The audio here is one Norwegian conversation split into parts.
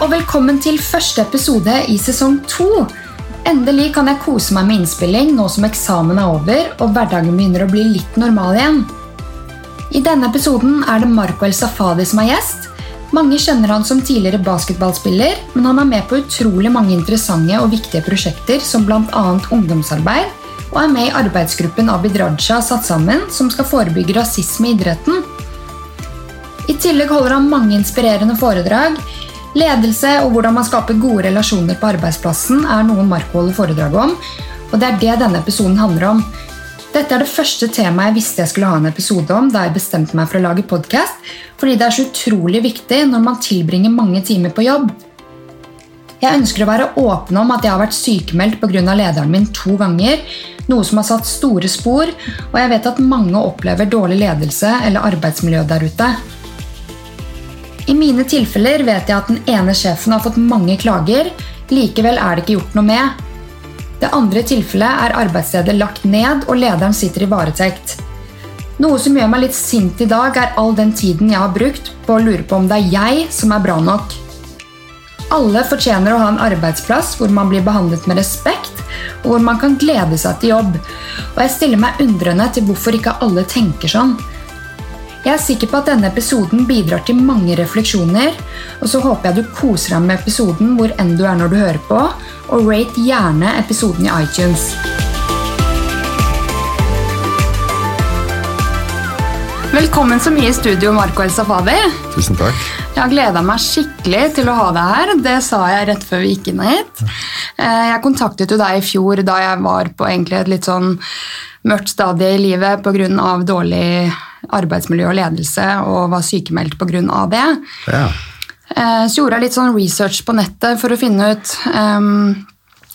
og velkommen til første episode i sesong to. Endelig kan jeg kose meg med innspilling nå som eksamen er over og hverdagen begynner å bli litt normal igjen. I denne episoden er det Marco El Safadi som er gjest. Mange kjenner han som tidligere basketballspiller, men han er med på utrolig mange interessante og viktige prosjekter, som bl.a. ungdomsarbeid, og er med i arbeidsgruppen Abid Raja satt sammen, som skal forebygge rasisme i idretten. I tillegg holder han mange inspirerende foredrag. Ledelse og hvordan man skaper gode relasjoner på arbeidsplassen er noe Marco holder foredrag om, og det er det denne episoden handler om. Dette er det første temaet jeg visste jeg skulle ha en episode om da jeg bestemte meg for å lage podkast, fordi det er så utrolig viktig når man tilbringer mange timer på jobb. Jeg ønsker å være åpen om at jeg har vært sykemeldt pga. lederen min to ganger, noe som har satt store spor, og jeg vet at mange opplever dårlig ledelse eller arbeidsmiljø der ute. I mine tilfeller vet jeg at den ene sjefen har fått mange klager, likevel er det ikke gjort noe med. Det andre tilfellet er arbeidsstedet lagt ned, og lederen sitter i varetekt. Noe som gjør meg litt sint i dag, er all den tiden jeg har brukt på å lure på om det er jeg som er bra nok. Alle fortjener å ha en arbeidsplass hvor man blir behandlet med respekt, og hvor man kan glede seg til jobb. Og jeg stiller meg undrende til hvorfor ikke alle tenker sånn. Jeg er sikker på at denne episoden bidrar til mange refleksjoner, og så håper jeg du koser deg med episoden hvor enn du er når du hører på, og rate gjerne episoden i iTunes. Velkommen så mye i studio, Marco El Safadi. Tusen takk. Jeg har gleda meg skikkelig til å ha deg her. Det sa jeg rett før vi gikk inn hit. Eh, jeg kontaktet jo deg i fjor da jeg var på et litt sånn mørkt stadie i livet pga. dårlig arbeidsmiljø og ledelse og var sykemeldt pga. det. Ja. Eh, så gjorde jeg litt sånn research på nettet for å finne ut um,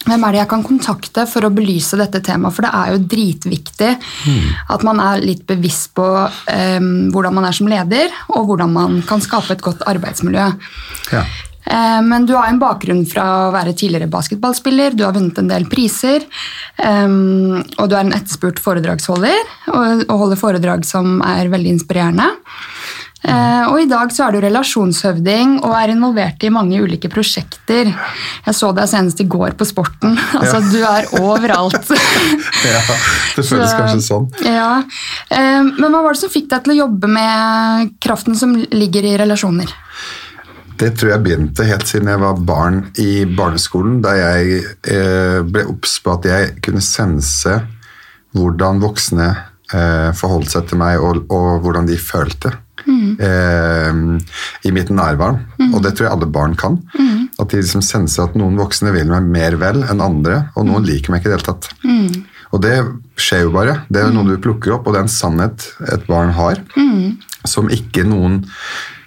hvem er det jeg kan kontakte for å belyse dette temaet? For det er jo dritviktig mm. at man er litt bevisst på um, hvordan man er som leder, og hvordan man kan skape et godt arbeidsmiljø. Ja. Uh, men du har en bakgrunn fra å være tidligere basketballspiller, du har vunnet en del priser, um, og du er en etterspurt foredragsholder og holder foredrag som er veldig inspirerende. Uh, og I dag så er du relasjonshøvding og er involvert i mange ulike prosjekter. Jeg så deg senest i går på Sporten. Altså, Ja. Du er overalt. ja, det føles Så- kanskje sånn. ja. Uh, Men hva var det som fikk deg til å jobbe med kraften som ligger i relasjoner? Det tror jeg begynte helt siden jeg var barn i barneskolen, da jeg eh, ble obs på at jeg kunne sense hvordan voksne eh, forholdt seg til meg, og, og hvordan de følte. Eh, I mitt nærvær. Og det tror jeg alle barn kan. At de liksom senser at noen voksne vil meg mer vel enn andre, og noen liker meg ikke i det hele tatt. Og det skjer jo bare. Det er jo noe du plukker opp, og det er en sannhet et barn har, som ikke noen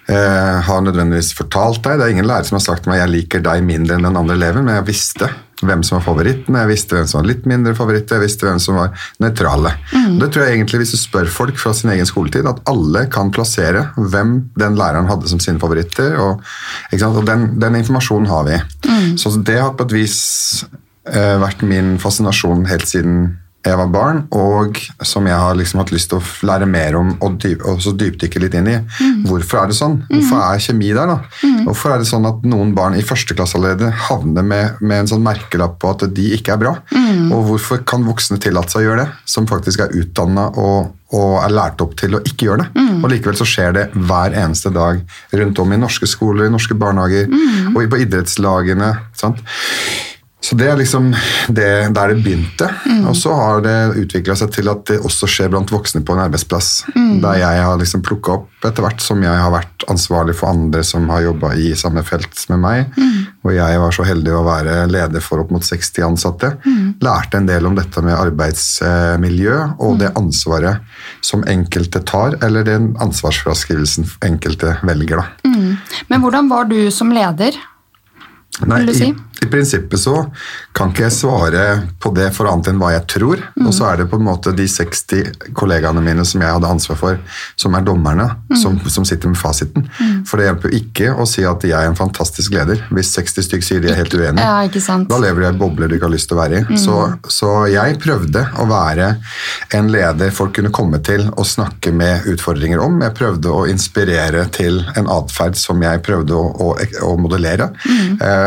eh, har nødvendigvis fortalt deg. Det er ingen lærer som har sagt til meg jeg liker deg mindre enn den andre eleven, men jeg visste hvem som var favoritten, jeg visste hvem som var litt mindre favoritt, jeg visste hvem som var nøytrale. Det tror jeg egentlig hvis du spør folk fra sin egen skoletid, at alle kan plassere hvem den læreren hadde som sine favoritter, og, og den, den informasjonen har vi. Så det har på et vis eh, vært min fascinasjon helt siden jeg var barn, og som jeg har liksom hatt lyst til å lære mer om og, dyp, og dypdykke litt inn i. Hvorfor er det sånn? Hvorfor er kjemi der? da? Hvorfor er det sånn at noen barn i første klasse allerede havner med, med en sånn merkelapp på at de ikke er bra? Og hvorfor kan voksne tillate seg å gjøre det, som faktisk er utdanna og, og er lært opp til å ikke gjøre det? Og likevel så skjer det hver eneste dag rundt om i norske skoler, i norske barnehager og på idrettslagene. sant? Så det er liksom det, der det begynte. Og så har det utvikla seg til at det også skjer blant voksne på en arbeidsplass. Der jeg har liksom plukka opp etter hvert som jeg har vært ansvarlig for andre som har jobba i samme felt med meg. Og jeg var så heldig å være leder for opp mot 60 ansatte. Lærte en del om dette med arbeidsmiljø og det ansvaret som enkelte tar, eller den ansvarsfraskrivelsen enkelte velger. da. Men hvordan var du som leder? Nei, i, I prinsippet så kan ikke jeg svare på det for annet enn hva jeg tror. Og så er det på en måte de 60 kollegaene mine som jeg hadde ansvar for, som er dommerne, som, som sitter med fasiten. For det hjelper jo ikke å si at jeg er en fantastisk leder, hvis 60 stykk sier de er helt uenige. Ja. Da lever du i bobler boble du ikke har lyst til å være i. Så, så jeg prøvde å være en leder folk kunne komme til og snakke med utfordringer om. Jeg prøvde å inspirere til en atferd som jeg prøvde å, å, å modellere.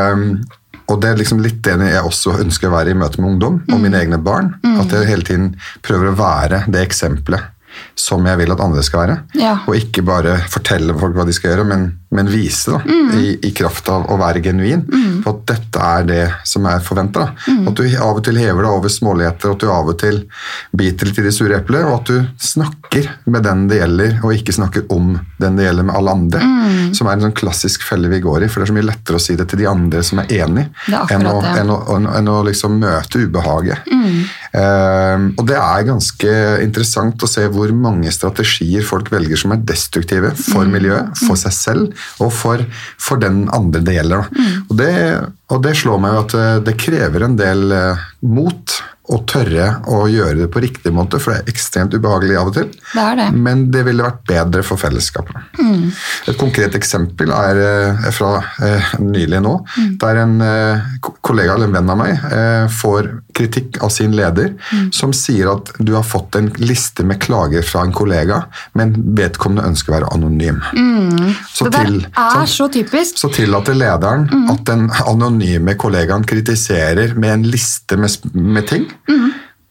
Um, og det er liksom litt det jeg også ønsker å være i møte med ungdom og mine egne barn. At jeg hele tiden prøver å være det eksempelet som jeg vil at andre skal være. Ja. Og ikke bare fortelle folk hva de skal gjøre, men, men vise da, i, i kraft av å være genuin på at dette er det som er forventa. At du av og til hever deg over småligheter, at du av og til biter litt i det sure eplet, og at du snakker med den det gjelder, og ikke snakker om den det gjelder med alle andre. Som er en sånn klassisk felle vi går i, for det er så mye lettere å si det til de andre som er enig, er enn å, enn å, enn, enn å liksom møte ubehaget. Uh, og det er ganske interessant å se hvor mange strategier folk velger som er destruktive for miljøet, for seg selv og for, for den andre det gjelder. Og, det, og det slår meg jo at eh, det krever en del eh, mot å tørre å gjøre det på riktig måte, for det er ekstremt ubehagelig av og til. Det det. Men det ville vært bedre for fellesskapet. Et konkret eksempel er er fra eh, nylig nå, der en eh, kollega eller en venn av meg eh, får kritikk av sin leder, som sier at du har fått en liste med klager fra en kollega, men vedkommende ønsker å være anonym. Så, Det til, er sånn- så typisk. så tillater lederen at den anonyme kollegaen kritiserer med en liste med, med ting.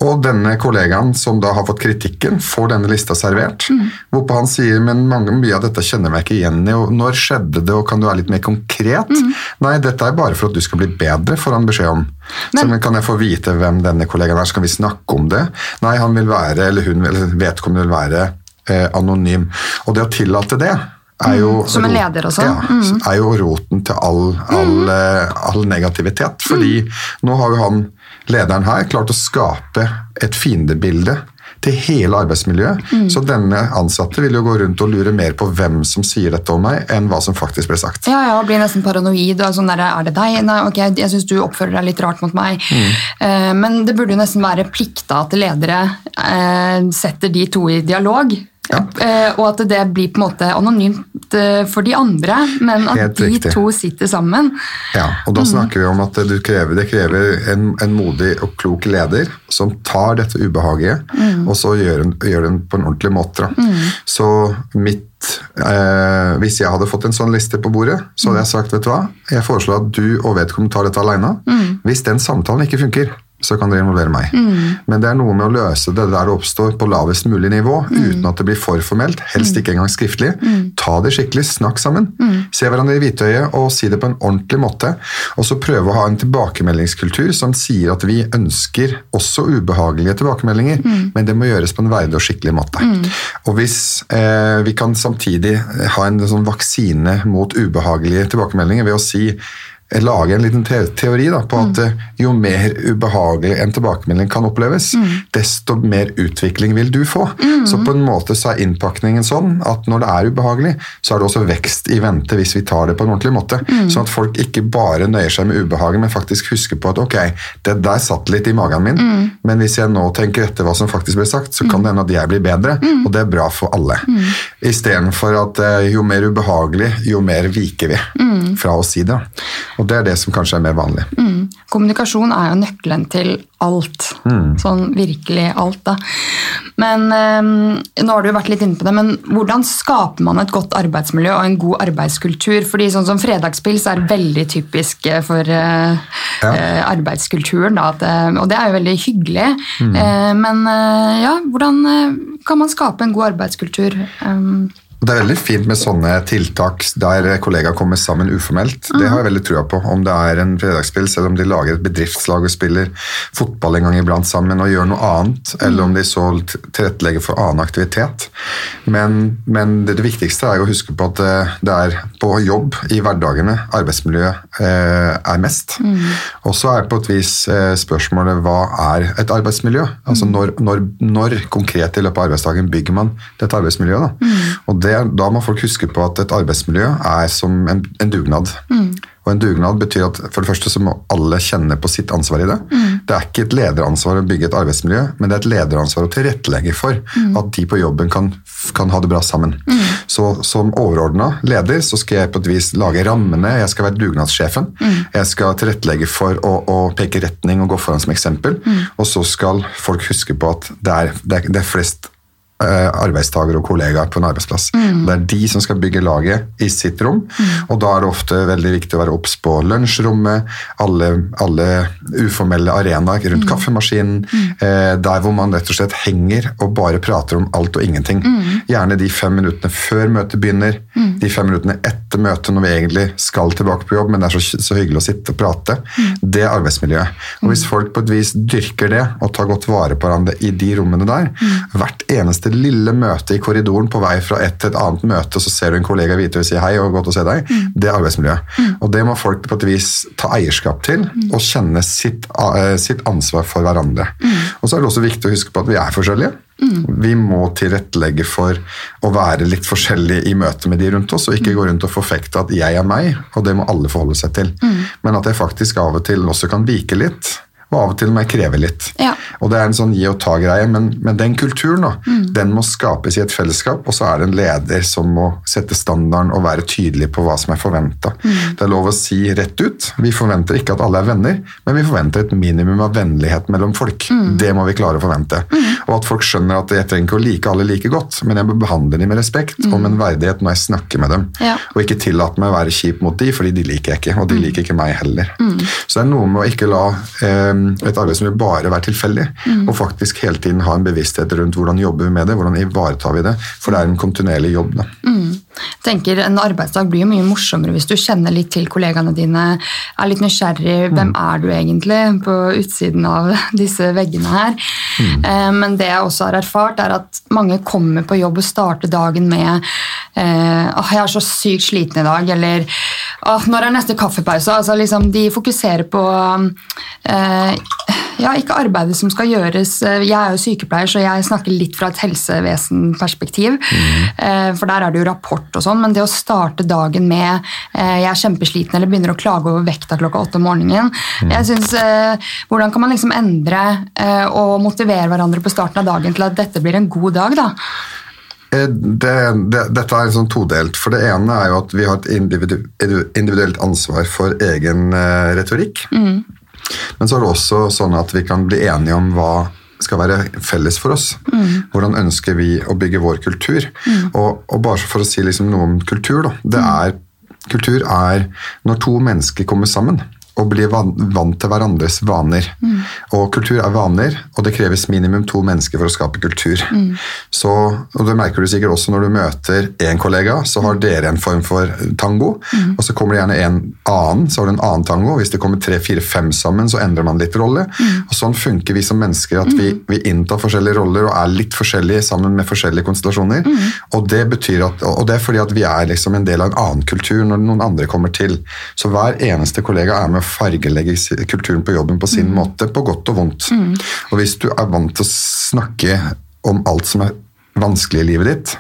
Og denne kollegaen som da har fått kritikken, får denne lista servert. Hvorpå han sier men mange, mye av dette kjenner jeg meg ikke igjen i. og Når skjedde det, og kan du være litt mer konkret? Nei, dette er bare for at du skal bli bedre, får han beskjed om. Så men kan jeg få vite hvem denne kollegaen er, så kan vi snakke om det? Nei, han vil være, eller hun eller vedkommende vil være eh, anonym. Og det å tillate det er jo Som en leder også. Ja, er jo roten til all, all, eh, all negativitet. Fordi nå har jo han, lederen her, klart å skape et fiendebilde til hele arbeidsmiljøet. Så denne ansatte vil jo gå rundt og lure mer på hvem som sier dette om meg, enn hva som faktisk ble sagt. Ja, ja, blir nesten paranoid. og sånn der, Er det deg? Nei, ok, jeg syns du oppfører deg litt rart mot meg. Eh, men det burde jo nesten være plikta at ledere eh, setter de to i dialog. Ja. Eh, og at det blir på en måte anonymt eh, for de andre, men at Helt de riktig. to sitter sammen. Ja, og da snakker vi om at krever, det krever en, en modig og klok leder som tar dette ubehaget, og så gjør den, gjør den på en ordentlig måte. Da. Så mitt eh, Hvis jeg hadde fått en sånn liste på bordet, så hadde jeg sagt vet du hva, jeg foreslår at du og vedkommende tar dette alene. Hvis den samtalen ikke funker, så kan dere involvere meg. Men det er noe med å løse det der det oppstår på lavest mulig nivå, uten at det blir for formelt, helst ikke engang skriftlig. Ta det skikkelig, snakk sammen. Se hverandre i hvitøyet og si det på en ordentlig måte. Og så prøve å ha en tilbakemeldingskultur som sier at vi ønsker også ubehagelige tilbakemeldinger, men det må gjøres på en verdig og skikkelig måte. Og hvis eh, vi kan samtidig ha en sånn vaksine mot ubehagelige tilbakemeldinger ved å si lage en liten te teori da, på at eh, jo mer ubehagelig en tilbakemelding kan oppleves, desto mer utvikling vil du få. Så på en måte så er innpakningen sånn at når det er ubehagelig, så er det også vekst i vente hvis vi tar det på en ordentlig måte. Sånn at folk ikke bare nøyer seg med ubehaget, men faktisk husker på at ok, det der satt litt i magen min, men hvis jeg nå tenker etter hva som faktisk ble sagt, så kan det hende at jeg blir bedre, og det er bra for alle. Istedenfor at eh, jo mer ubehagelig, jo mer viker vi fra å si det. Og det er det som kanskje er mer vanlig. Mm. Kommunikasjon er jo nøkkelen til alt. Sånn virkelig alt, da. Men eh, nå har du jo vært litt inne på det, men hvordan skaper man et godt arbeidsmiljø og en god arbeidskultur? Fordi sånn som fredagspils er veldig typisk eh, for eh, Ja. eh, arbeidskulturen, da. At, eh, og det er jo veldig hyggelig. Eh, men ja, hvordan kan man skape en god arbeidskultur? Um, Det er veldig fint med sånne tiltak der kollegaer kommer sammen uformelt. Det har jeg veldig trua på. Om det er en fredagspils, eller om de lager et bedriftslag og spiller fotball en gang iblant sammen og gjør noe annet, eller om de så tilrettelegger for annen aktivitet. Men, men det, det viktigste er å huske på at det, det er på jobb i hverdagene arbeidsmiljøet eh, er mest. Og så er på et vis eh, spørsmålet hva er et arbeidsmiljø? Altså når, når, når konkret i løpet av arbeidsdagen bygger man dette arbeidsmiljøet? Da? Og det, da må folk huske på at et arbeidsmiljø er som en, en dugnad. Og en dugnad betyr at for det første så må alle kjenne på sitt ansvar i det. Det er ikke et lederansvar å bygge et arbeidsmiljø, men det er et lederansvar å tilrettelegge for at de på jobben kan, kan ha det bra sammen. Så som overordna leder så skal jeg på et vis lage rammene, jeg skal være dugnadssjefen. Jeg skal tilrettelegge for å, å peke retning og gå foran som eksempel. Og så skal folk huske på at det er, det er, det er flest eh, arbeidstagere og kollegaer på en arbeidsplass. Det er de som skal bygge laget i sitt rom, og da er det ofte veldig viktig å være obs på lunsjrommet, alle, alle uformelle arenaer rundt kaffemaskinen, eh, der hvor man rett og slett henger og bare prater om alt og ingenting. Gjerne de fem minuttene før møtet begynner, de fem minuttene etter møtet når vi egentlig skal tilbake på jobb, men det er så, så hyggelig å sitte og prate. Det er arbeidsmiljøet. Og hvis folk på et vis dyrker det og tar godt vare på hverandre i de rommene der, hvert eneste lille møte i korridoren på vei fra et til et annet møte, så ser du en kollega hvite og sier hei og godt å se deg, det er arbeidsmiljøet. Og det må folk på et vis ta eierskap til og kjenne sitt, eh, sitt ansvar for hverandre. Og så er det også viktig å huske på at vi er forskjellige. Vi må tilrettelegge for å være litt forskjellige i møte med de rundt oss, og ikke gå rundt og forfekte at jeg er meg, og det må alle forholde seg til. Men at jeg faktisk av og til også kan vike litt, og av og til må jeg kreve litt. Ja. Og det er en sånn gi og ta-greie, men, men den kulturen da, den må skapes i et fellesskap, og så er det en leder som må sette standarden og være tydelig på hva som er forventa. Det er lov å si rett ut. Vi forventer ikke at alle er venner, men vi forventer et minimum av vennlighet mellom folk. Det må vi klare å forvente. Og at folk skjønner at jeg trenger ikke å like alle like godt, men jeg må behandle dem med respekt og med en verdighet når jeg snakker med dem. Ja. Og ikke tillate meg å være kjip mot de, fordi de liker jeg ikke, og de liker ikke meg heller. Så det er noe med å ikke la eh, et arbeid som vil bare være tilfeldig, og faktisk hele tiden ha en bevissthet rundt hvordan jobber vi med det, hvordan ivaretar vi det, for det er en kontinuerlig jobb. Da. Jeg tenker En arbeidsdag blir jo mye morsommere hvis du kjenner litt til kollegaene dine. Er litt nysgjerrig. Hvem er du egentlig på utsiden av disse veggene her? Eh, Men det jeg også har erfart, er at mange kommer på jobb og starter dagen med eh, «Åh, 'Jeg er så sykt sliten i dag', eller «Åh, 'Når er neste kaffepause?' Altså, liksom, de fokuserer på eh, ja, ikke arbeidet som skal gjøres. Jeg er jo sykepleier, så jeg snakker litt fra et helsevesenperspektiv. Mm. For der er det jo rapport og sånn, men det å starte dagen med eh, 'jeg er kjempesliten' eller begynner å klage over vekta klokka åtte om morgenen jeg synes, eh, Hvordan kan man liksom endre og motivere hverandre på starten av dagen til at dette blir en god dag? da? Det, det, dette er sånn todelt. For det ene er jo at vi har et individu, individuelt ansvar for egen retorikk. retorikk. Men så er det også sånn at vi kan bli enige om hva skal være felles for oss. Hvordan ønsker vi å bygge vår kultur? Og, og bare for å si liksom noe om kultur, da. Det er, kultur er når to mennesker kommer sammen og bli vant til hverandres vaner. Og kultur er vaner, og det kreves minimum to mennesker for å skape kultur. Så, og Det merker du sikkert også når du møter én kollega, så har dere en form for tango. Og så kommer det gjerne en annen, så har du en annen tango. Hvis det kommer tre, fire, fem sammen, så endrer man litt rolle. Og Sånn funker vi som mennesker, at vi, vi inntar forskjellige roller og er litt forskjellige sammen med forskjellige konstellasjoner. Og det betyr at, og det er fordi at vi er liksom en del av en annen kultur når noen andre kommer til. Så hver eneste kollega er med å fargelegge kulturen på jobben på sin måte, på godt og vondt. Og hvis du er vant til å snakke om alt som er vanskelig i livet ditt,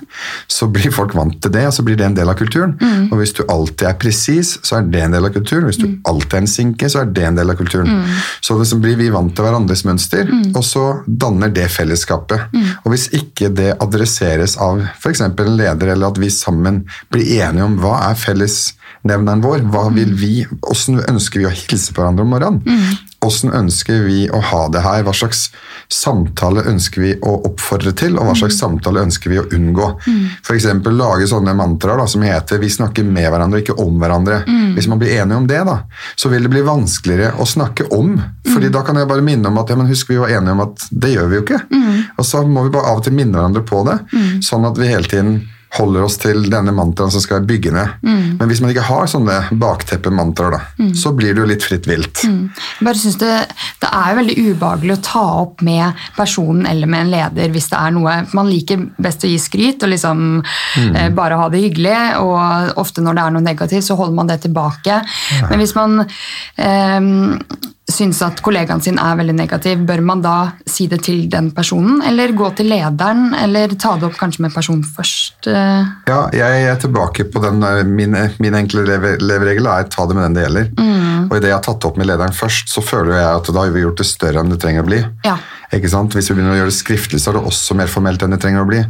så blir folk vant til det, og så blir det en del av kulturen. Og hvis du alltid er presis, så er det en del av kulturen. Hvis du alltid er en sinke, så er det en del av kulturen. Så liksom blir vi vant til hverandres mønster, og så danner det fellesskapet. Og hvis ikke det adresseres av f.eks. en leder, eller at vi sammen blir enige om hva er fellesnevneren vår, hva vil vi, hvordan ønsker vi å hilse på hverandre om morgenen? Hvordan ønsker vi å ha det her? Hva slags samtale ønsker vi å oppfordre til, og hva slags samtale ønsker vi å unngå? For eksempel lage sånne mantraer da, som heter 'vi snakker med hverandre, ikke om hverandre'. Hvis man blir enige om det, da, så vil det bli vanskeligere å snakke om. fordi da kan jeg bare minne om at ja, men husk vi var enige om at det gjør vi jo ikke. Og så må vi bare av og til minne hverandre på det, sånn at vi hele tiden holder oss til denne mantraen som skal bygge ned. Mm. Men hvis man ikke har sånne bakteppemantraer, da, så blir det jo litt fritt vilt. Jeg bare synes det, det er jo veldig ubehagelig å ta opp med personen eller med en leder hvis det er noe Man liker best å gi skryt og liksom eh, bare ha det hyggelig. Og ofte når det er noe negativt, så holder man det tilbake. Men hvis man eh, syns at kollegaen sin er veldig negativ, bør man da si det til den personen, eller gå til lederen, eller ta det opp kanskje med personen først? eh? Ja, jeg er tilbake på den, eh, min, min enkle leveregel er ta det med den det gjelder. Og idet jeg har tatt det opp med lederen først, så føler jeg at da har vi gjort det større enn det trenger å bli. Ja. Ikke sant? Hvis vi begynner å gjøre det skriftlig, så er det også mer formelt enn det trenger å bli.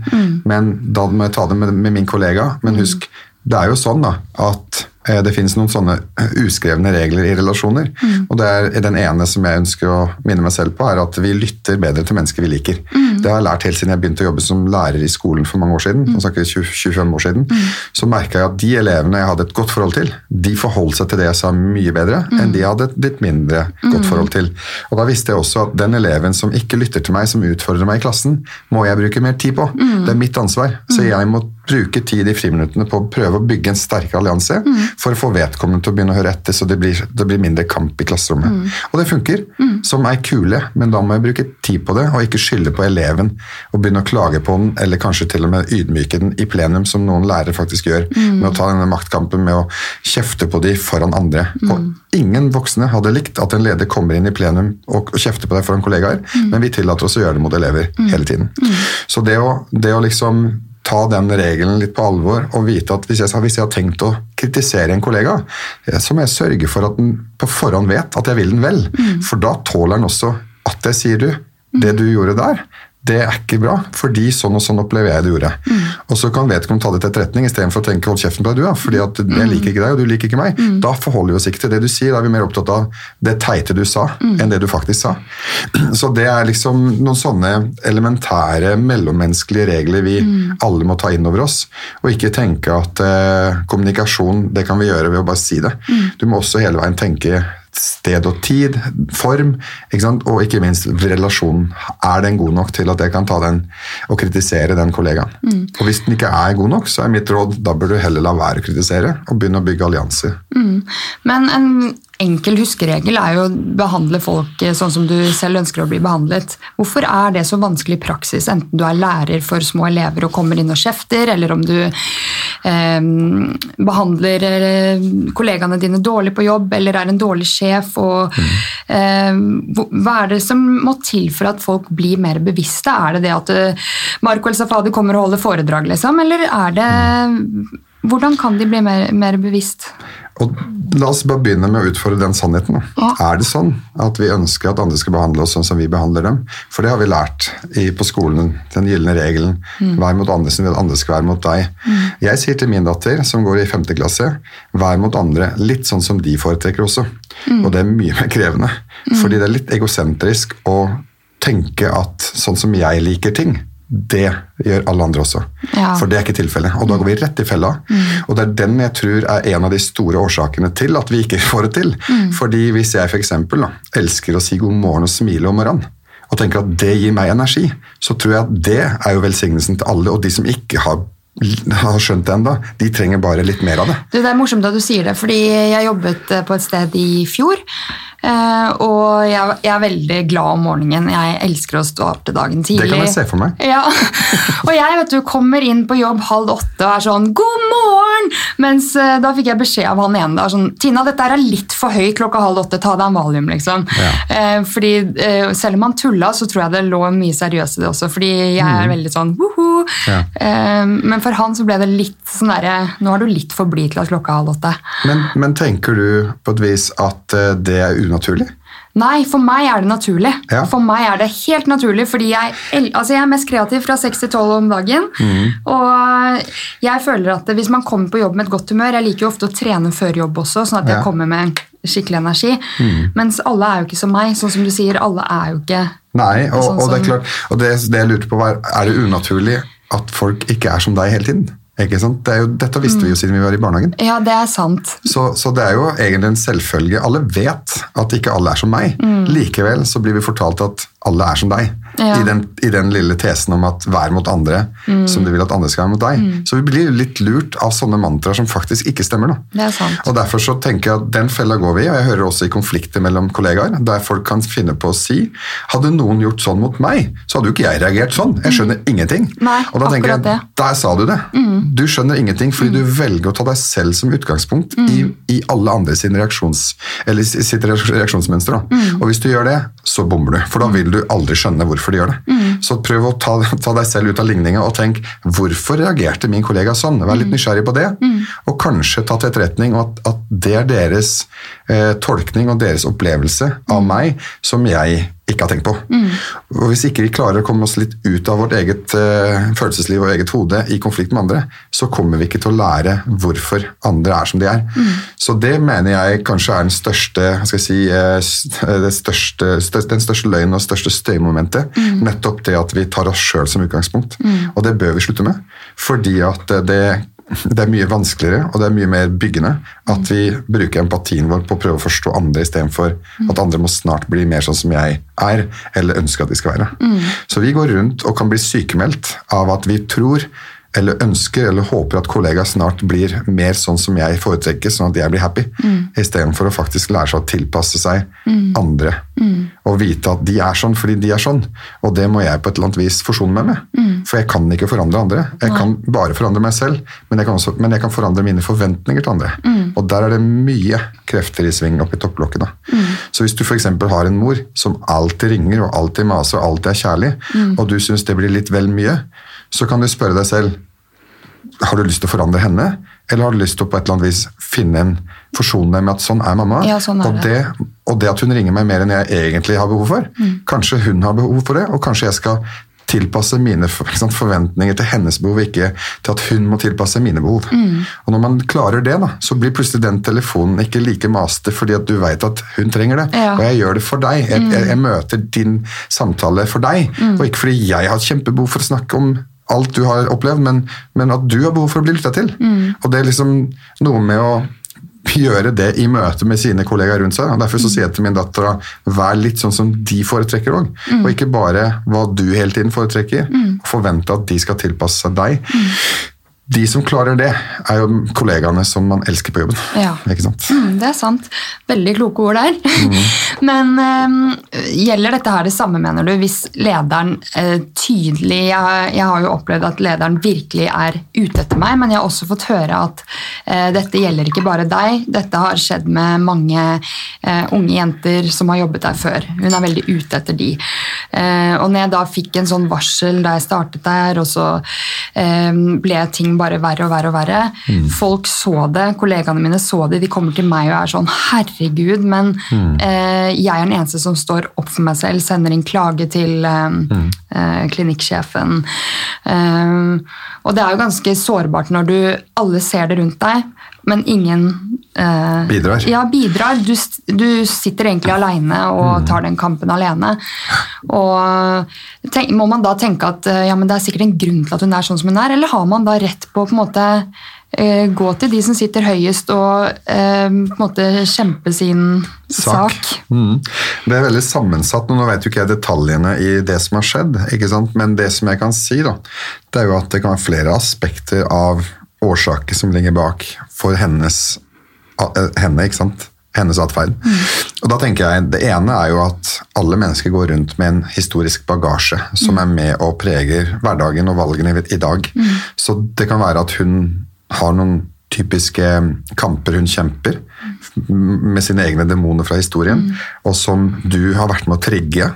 Men da må jeg ta det med, med min kollega. Men husk, det er jo sånn da, at eh, det finnes noen sånne eh, uskrevne regler i relasjoner. Og det er den ene som jeg ønsker å minne meg selv på, er at vi lytter bedre til mennesker vi liker. Det har jeg lært helt siden jeg begynte å jobbe som lærer i skolen for mange år siden. Mm. snakker 20, 25 år siden, Så merka jeg at de elevene jeg hadde et godt forhold til, de forholdt seg til det jeg sa mye bedre enn de jeg hadde et litt mindre godt forhold til. Og da visste jeg også at den eleven som ikke lytter til meg, som utfordrer meg i klassen, må jeg bruke mer tid på. Det er mitt ansvar. Så jeg må bruke tid i friminuttene på å prøve å bygge en sterkere allianse for å få vedkommende til å begynne å høre etter, så det blir, det blir mindre kamp i klasserommet. Og det funker, som ei kule, men da må jeg bruke tid på det, og ikke skylde på eleven og begynne å klage på den, eller kanskje til og med ydmyke den i plenum, som noen lærere faktisk gjør, med å ta denne maktkampen med å kjefte på de foran andre. Og ingen voksne hadde likt at en leder kommer inn i plenum og, og kjefter på deg foran kollegaer, men vi tillater oss å gjøre det mot elever hele tiden. Så det å, det å liksom ta den regelen litt på alvor og vite at hvis jeg, hvis jeg har tenkt å kritisere en kollega, eh, så må jeg sørge for at den på forhånd vet at jeg vil den vel. For da tåler den også at jeg sier du, det du gjorde der, det er ikke bra, fordi sånn og sånn opplever jeg det gjorde. Og så kan vedkommende ta det til etterretning istedenfor å tenke hold kjeften på deg, du, ja, fordi at jeg liker ikke deg, og du liker ikke meg. Da forholder vi oss ikke til det du sier, da er vi mer opptatt av det teite du sa, enn det du faktisk sa. Så det er liksom noen sånne elementære mellommenneskelige regler vi alle må ta inn over oss, og ikke tenke at eh, kommunikasjon, det kan vi gjøre ved å bare si det. Du må også hele veien tenke sted og tid, form, og ikke minst relasjonen. Er den god nok til at jeg kan ta den og kritisere den kollegaen? Og hvis den ikke er god nok, så er mitt råd da bør du heller la være å kritisere og begynne å bygge allianser. Men en enkel huskeregel er jo å behandle folk eh, sånn som du selv ønsker å bli behandlet. Hvorfor er det så vanskelig i praksis, enten du er lærer for små elever og kommer inn og kjefter, eller om du eh, behandler eh, kollegaene dine dårlig på jobb, eller er en dårlig sjef? Og, eh, hva er det som må til for at folk blir mer bevisste? Er det det at eh, Marco El Safadi kommer og holder foredrag, liksom, eller er det Hvordan kan de bli mer, mer bevisst? Og La oss bare begynne med å utfordre den sannheten. Ja. Er det sånn at vi ønsker at andre skal behandle oss sånn som vi behandler dem? For det har vi lært i, på skolen, den gylne regelen. Vær mot andre som vil andre skal være mot deg. Jeg sier til min datter, som går i femte klasse, vær mot andre litt sånn som de foretrekker også. Og det er mye mer krevende. Fordi det er litt egosentrisk å tenke at sånn som jeg liker ting, det gjør alle andre også. Ja. For det er ikke tilfellet. Og da går vi rett i fella. Og det er den jeg tror er en av de store årsakene til at vi ikke får det til. Fordi hvis jeg f.eks. elsker å si god morgen og smile om morgenen, og tenker at det gir meg energi, så tror jeg at det er jo velsignelsen til alle. Og de som ikke har, har skjønt det ennå, de trenger bare litt mer av det. Du, det er morsomt at du sier det, fordi jeg jobbet på et sted i fjor. Eh, Og jeg, jeg er veldig glad om morgenen. Jeg elsker å stå opp til dagen tidlig. Det kan jeg se for meg. Ja, Og jeg vet du, kommer inn på jobb halv åtte og er sånn 'god morgen'! Mens eh, da fikk jeg beskjed av han ene da, sånn 'Tina, dette er litt for høyt klokka halv åtte, ta deg en valium', liksom. Ja. Eh, fordi selv om han tulla, så tror jeg det lå mye seriøst i det også, fordi jeg er veldig sånn woho. Mm. Ja. Men for han så ble det litt sånn derre Nå er du litt for blid til at klokka er halv åtte. Men, men tenker du på et vis at det er unaturlig? Nei, for meg er det naturlig. Ja. For meg er det helt naturlig, fordi jeg, altså jeg er mest kreativ fra 6 til 12 om dagen. Mm. Og jeg føler at hvis man kommer på jobb med et godt humør Jeg liker jo ofte å trene før jobb også, sånn at jeg Ja. Mm. kommer med skikkelig energi. Mens alle er jo ikke som meg. Sånn som du sier, alle er jo ikke Nei, og, Sånn og det er klart, og det, det jeg lurte på var, er det unaturlig at folk ikke er som deg hele tiden? Ikke sant? Det er jo, dette visste vi jo siden vi var i barnehagen. Ja, det er sant. Så, så det er jo egentlig en selvfølge. Alle vet at ikke alle er som meg. Mm. Likevel så blir vi fortalt at alle er som deg. Ja. I, den, I den lille tesen om at vær mot andre som du vil at andre skal være mot deg. Så vi blir litt lurt av sånne mantraer som faktisk ikke stemmer. Da. Det sant. Og Derfor så tenker jeg at den fella går vi i, og jeg hører også i konflikter mellom kollegaer, der folk kan finne på å si hadde noen gjort sånn mot meg, så hadde jo ikke jeg reagert sånn. Jeg skjønner ingenting. Nei, og da tenker jeg, det. Der sa du det. Du skjønner ingenting fordi du velger å ta deg selv som utgangspunkt i, i alle andre sin reaksjons, eller sitt reaksjonsmønster. Og hvis du gjør det, så bommer du, for da vil du aldri skjønne hvorfor de gjør det. Så prøv å ta, ta deg selv ut av ligninga og tenk hvorfor reagerte min kollega sånn? Vær litt nysgjerrig på det, og kanskje ta til etterretning at, at det er deres eh, tolkning og deres opplevelse av meg som jeg ikke har tenkt på. Og Hvis ikke vi klarer å komme oss litt ut av vårt eget uh, følelsesliv og eget hode i konflikt med andre, så kommer vi ikke til å lære hvorfor andre er som de er. Så det mener jeg kanskje er den største, si, eh, det største, største, den største løgnen og største støymomentet. Nettopp det at vi tar oss sjøl som utgangspunkt. Og det bør vi slutte med. Fordi at eh, det det er mye vanskeligere og det er mye mer byggende at vi bruker empatien vår på å prøve å forstå andre istedenfor at andre må snart bli mer sånn som jeg er, eller ønsker at de skal være. Så vi går rundt og kan bli sykemeldt av at vi tror eller ønsker eller håper at kollegaer snart blir mer sånn som jeg foretrekker, sånn at jeg blir happy, istedenfor å faktisk lære seg å tilpasse seg andre. Og vite at de er sånn fordi de er sånn. Og det må jeg på et eller annet vis forsone meg med. For jeg kan ikke forandre andre. Jeg kan bare forandre meg selv, men jeg kan, også, men jeg kan forandre mine forventninger til andre. Og der er det mye krefter i sving oppi topplokket. da. Så hvis du f.eks. har en mor som alltid ringer og alltid maser og alltid er kjærlig, og du syns det blir litt vel mye, så kan du spørre deg selv har du lyst til å forandre henne, eller har du lyst til å på et eller annet vis finne en forsonende med at sånn er mamma, Ja, sånn er og, det. det, og det at hun ringer meg mer enn jeg egentlig har behov for. Kanskje hun har behov for det, og kanskje jeg skal tilpasse mine sant, forventninger til hennes behov, ikke til at hun må tilpasse mine behov. Og når man klarer det, da, så blir plutselig den telefonen ikke like master fordi at du vet at hun trenger det. Ja. Og jeg gjør det for deg. Jeg, jeg, jeg møter din samtale for deg, og ikke fordi jeg har et kjempebehov for å snakke om alt du har opplevd, men, men at du har behov for å bli lytta til. Og det er liksom noe med å gjøre det i møte med sine kollegaer rundt seg. og Derfor så sier jeg til min datter at vær litt sånn som de foretrekker òg. Og ikke bare hva du hele tiden foretrekker. og Forvente at de skal tilpasse seg deg. De som klarer det, er jo kollegaene som man elsker på jobben. Ja. Ikke sant? Mm, det er sant. Veldig kloke ord der. Men øh, gjelder dette her det samme, mener du, hvis lederen øh, tydelig jeg, jeg har jo opplevd at lederen virkelig er ute etter meg, men jeg har også fått høre at øh, dette gjelder ikke bare deg. Dette har skjedd med mange eh, unge jenter som har jobbet der før. Hun er veldig ute etter de. Og når jeg da fikk en sånn varsel da jeg startet der, og så eh, ble ting bare verre og verre og verre. Folk så det, kollegaene mine så det, de kommer til meg og er sånn herregud, men eh, jeg er den eneste som står opp for meg selv, sender inn klage til eh, eh, klinikksjefen. Eh, og det er jo ganske sårbart når du alle ser det rundt deg, men ingen eh, Bidrar. Ja, bidrar. Du, du sitter egentlig alene og tar den kampen alene. Og tenk, Må man da tenke at eh, ja, men det er sikkert en grunn til at hun er sånn som hun er, eller har man da rett på å på en måte eh, gå til de som sitter høyest og eh, på en måte kjempe sin sak? Mm. Det er veldig sammensatt, nå vet jo ikke jeg detaljene i det som har skjedd, ikke sant? men det som jeg kan si, da, det er jo at det kan være flere aspekter av årsaker som ligger bak for hennes, henne, ikke sant? hennes atferd. Og da tenker jeg, Det ene er jo at alle mennesker går rundt med en historisk bagasje som er med og preger hverdagen og valgene i dag. Så det kan være at hun har noen typiske kamper hun kjemper med sine egne demoner fra historien, og som du har vært med å trigge.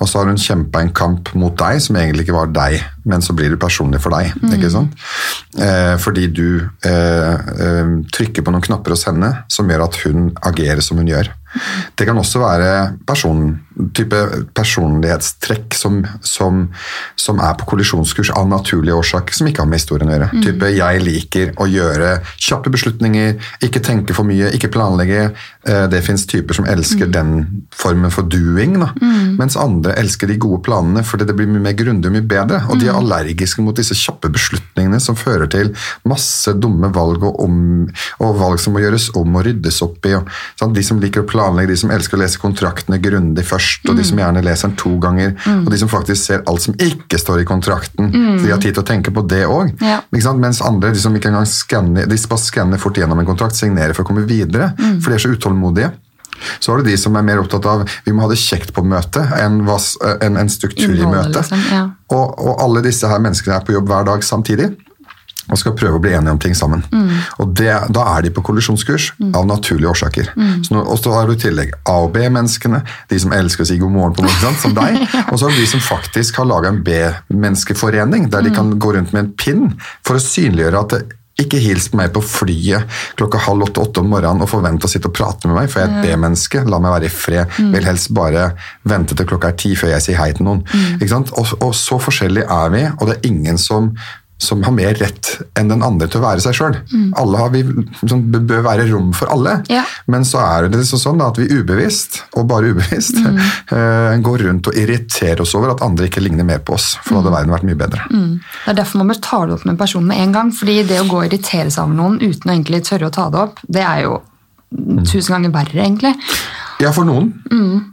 Og så har hun kjempa en kamp mot deg som egentlig ikke var deg, men så blir det personlig for deg. ikke sant? Eh, fordi du eh, eh, trykker på noen knapper hos henne som gjør at hun agerer som hun gjør. Det kan også være person, type personlighetstrekk som, som, som er på kollisjonskurs av naturlige årsaker, som ikke har med historien å gjøre. Type 'jeg liker å gjøre kjappe beslutninger, ikke tenke for mye, ikke planlegge'. Eh, Det fins typer som elsker den formen for doing, da. mens andre elsker de gode planene fordi det blir mye mer grundig og mye bedre. Og de er allergiske mot disse kjappe beslutningene som fører til masse dumme valg og, om, og valg som må gjøres om og ryddes opp i. Og, sånn, De som liker å planlegge, de som elsker å lese kontraktene grundig først, og de som gjerne leser den to ganger, og de som faktisk ser alt som ikke står i kontrakten. Så de har tid til å tenke på det òg. Ja. Mens andre de som ikke engang skanner, de bare skanner fort gjennom en kontrakt, signerer for å komme videre, for de er så utålmodige. Så har du de som er mer opptatt av vi må ha det kjekt på møtet enn en, en struktur i møtet. liksom, ja. og, og alle disse her menneskene er på jobb hver dag samtidig og skal prøve å bli enige om ting sammen. Og det, Da er de på kollisjonskurs av naturlige årsaker. Så nå, og så har du i tillegg A- og B-menneskene, de som elsker å si god morgen på morgenen, som deg. Og så har du de som faktisk har laga en B-menneskeforening, der de kan gå rundt med en pinn for å synliggjøre at det, ikke hils på meg på flyet klokka halv åtte-åtte om morgenen og forvent å sitte og prate med meg, for jeg er et B-menneske. La meg være i fred. Vil helst bare vente til klokka er ti før jeg sier hei til noen. Sant? Og, og så forskjellige er vi, og det er ingen som som har mer rett enn den andre til å være seg sjøl. Alle har vi, liksom, det bør være rom for alle. Ja. Men så er det sånn at vi ubevisst, og bare ubevisst, eh, går rundt og irriterer oss over at andre ikke ligner mer på oss. For da hadde verden vært mye bedre. Det er derfor man bør ta det opp med personen med en gang. fordi det å gå og irritere seg over noen uten å egentlig tørre å ta det opp, det er jo tusen ganger verre, egentlig. Ja, for noen.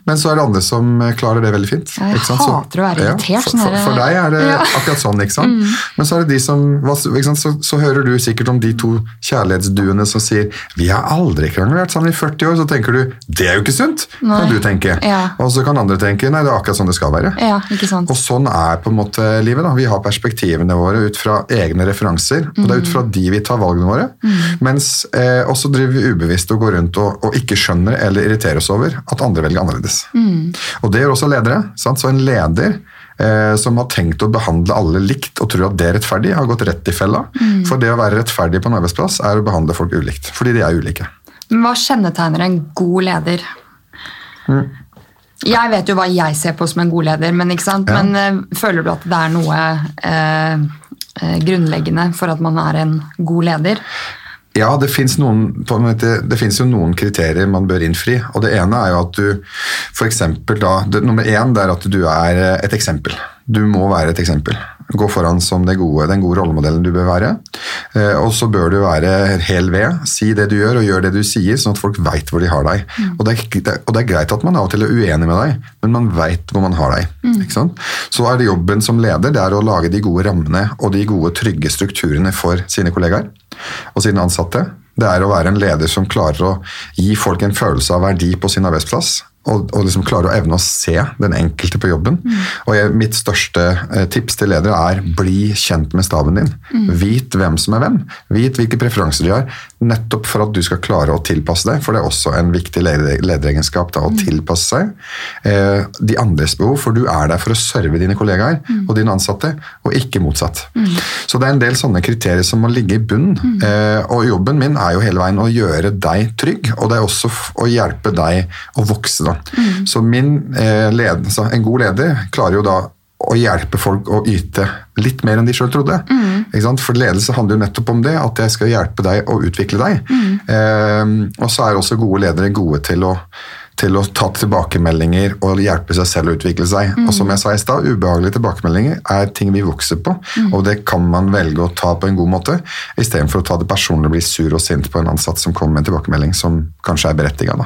Men så er det andre som eh, klarer det veldig fint. Jeg sant? Så- hater å være irritert, Ja, for, sånn for, for deg er det Ja. akkurat sånn, ikke sant? Men så er det de som? Så, så hører du sikkert om de to kjærlighetsduene som sier 'vi har aldri kranglet, sammen i 40 år', så tenker du 'det er jo ikke sunt', Nei. kan du tenke. Ja. Og så kan andre tenke 'nei, det er akkurat sånn det skal være'. Og sånn er på en måte livet. da. Vi har perspektivene våre ut fra egne referanser, og det er ut fra de vi tar valgene våre. Mens eh, også driver vi ubevisst og går rundt og, og ikke skjønner eller irriterer oss over at andre velger annerledes. Og det gjør også ledere. Sant? Så en leder eh, som har tenkt å behandle alle likt og tror at det er rettferdig, har gått rett i fella. For det å være rettferdig på en arbeidsplass er å behandle folk ulikt, fordi de er ulike. Men hva kjennetegner en god leder? Jeg vet jo hva jeg ser på som en god leder, men? Ja. men eh, føler du at det er noe eh, grunnleggende for at man er en god leder? Ja, det fins jo noen kriterier man bør innfri. og Det ene er jo at du eksempel da, det, Nummer én det er at du er et eksempel. Du må være et eksempel. Gå foran som det gode, den gode rollemodellen du bør være. Eh, og så bør du være hel ved. Si det du gjør, og gjør det du sier, sånn at folk veit hvor de har deg. Og, det er, og det er greit at man av og til er uenig med deg, men man veit hvor man har deg. Ikke sant? Så er det jobben som leder det er å lage de gode rammene og de gode, trygge strukturene for sine kollegaer og sine ansatte. Det er å være en leder som klarer å gi folk en følelse av verdi på sin arbeidsplass. Og, og liksom klarer å evne å se den enkelte på jobben. Og jeg, Mitt største eh, tips til ledere er bli kjent med staben din. Vit hvem som er hvem. Vit hvilke preferanser de har. Nettopp for at du skal klare å tilpasse deg. For det er også en viktig lederegenskap da, å tilpasse seg eh, de andres behov. For du er der for å serve dine kollegaer og dine ansatte, og ikke motsatt. Så det er en del sånne kriterier som må ligge i bunnen. Eh, og jobben min er jo hele veien å gjøre deg trygg, og det er også å hjelpe deg å vokse. da. Så min eh, ledelse, en god leder klarer jo da å hjelpe folk å yte litt mer enn de sjøl trodde. Sant? For ledelse handler jo nettopp om det, at jeg skal hjelpe deg å utvikle deg. Eh, og så er også gode ledere gode til å til å ta tilbakemeldinger og hjelpe seg selv å utvikle seg. Og som jeg sa i stad, ubehagelige tilbakemeldinger er ting vi vokser på, og det kan man velge å ta på en god måte, istedenfor å ta det personlig og bli sur og sint på en ansatt som kommer med en tilbakemelding som kanskje er berettiga.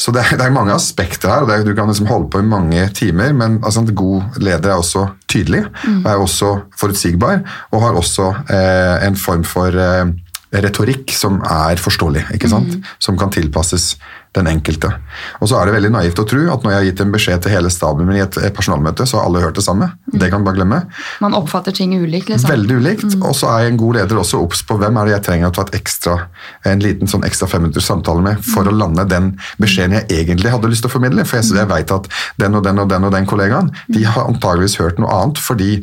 Så det er, det er mange aspekter her, og det er, du kan liksom holde på i mange timer, men altså, en god leder er også tydelig, og er også forutsigbar, og har også eh, en form for eh, retorikk som er forståelig, ikke sant? som kan tilpasses den enkelte. Og så er det veldig naivt å tro at når jeg har gitt en beskjed til hele staben min i et personalmøte, så har alle hørt det samme. Det kan man bare glemme. Man oppfatter ting ulikt, liksom. Veldig ulikt. Og så er jeg en god leder også obs på hvem er det jeg trenger å ta et ekstra, en liten sånn ekstra femminutters samtale med for å lande den beskjeden jeg egentlig hadde lyst til å formidle. For jeg, jeg vet at den og den og den og den kollegaen de har antageligvis hørt noe annet fordi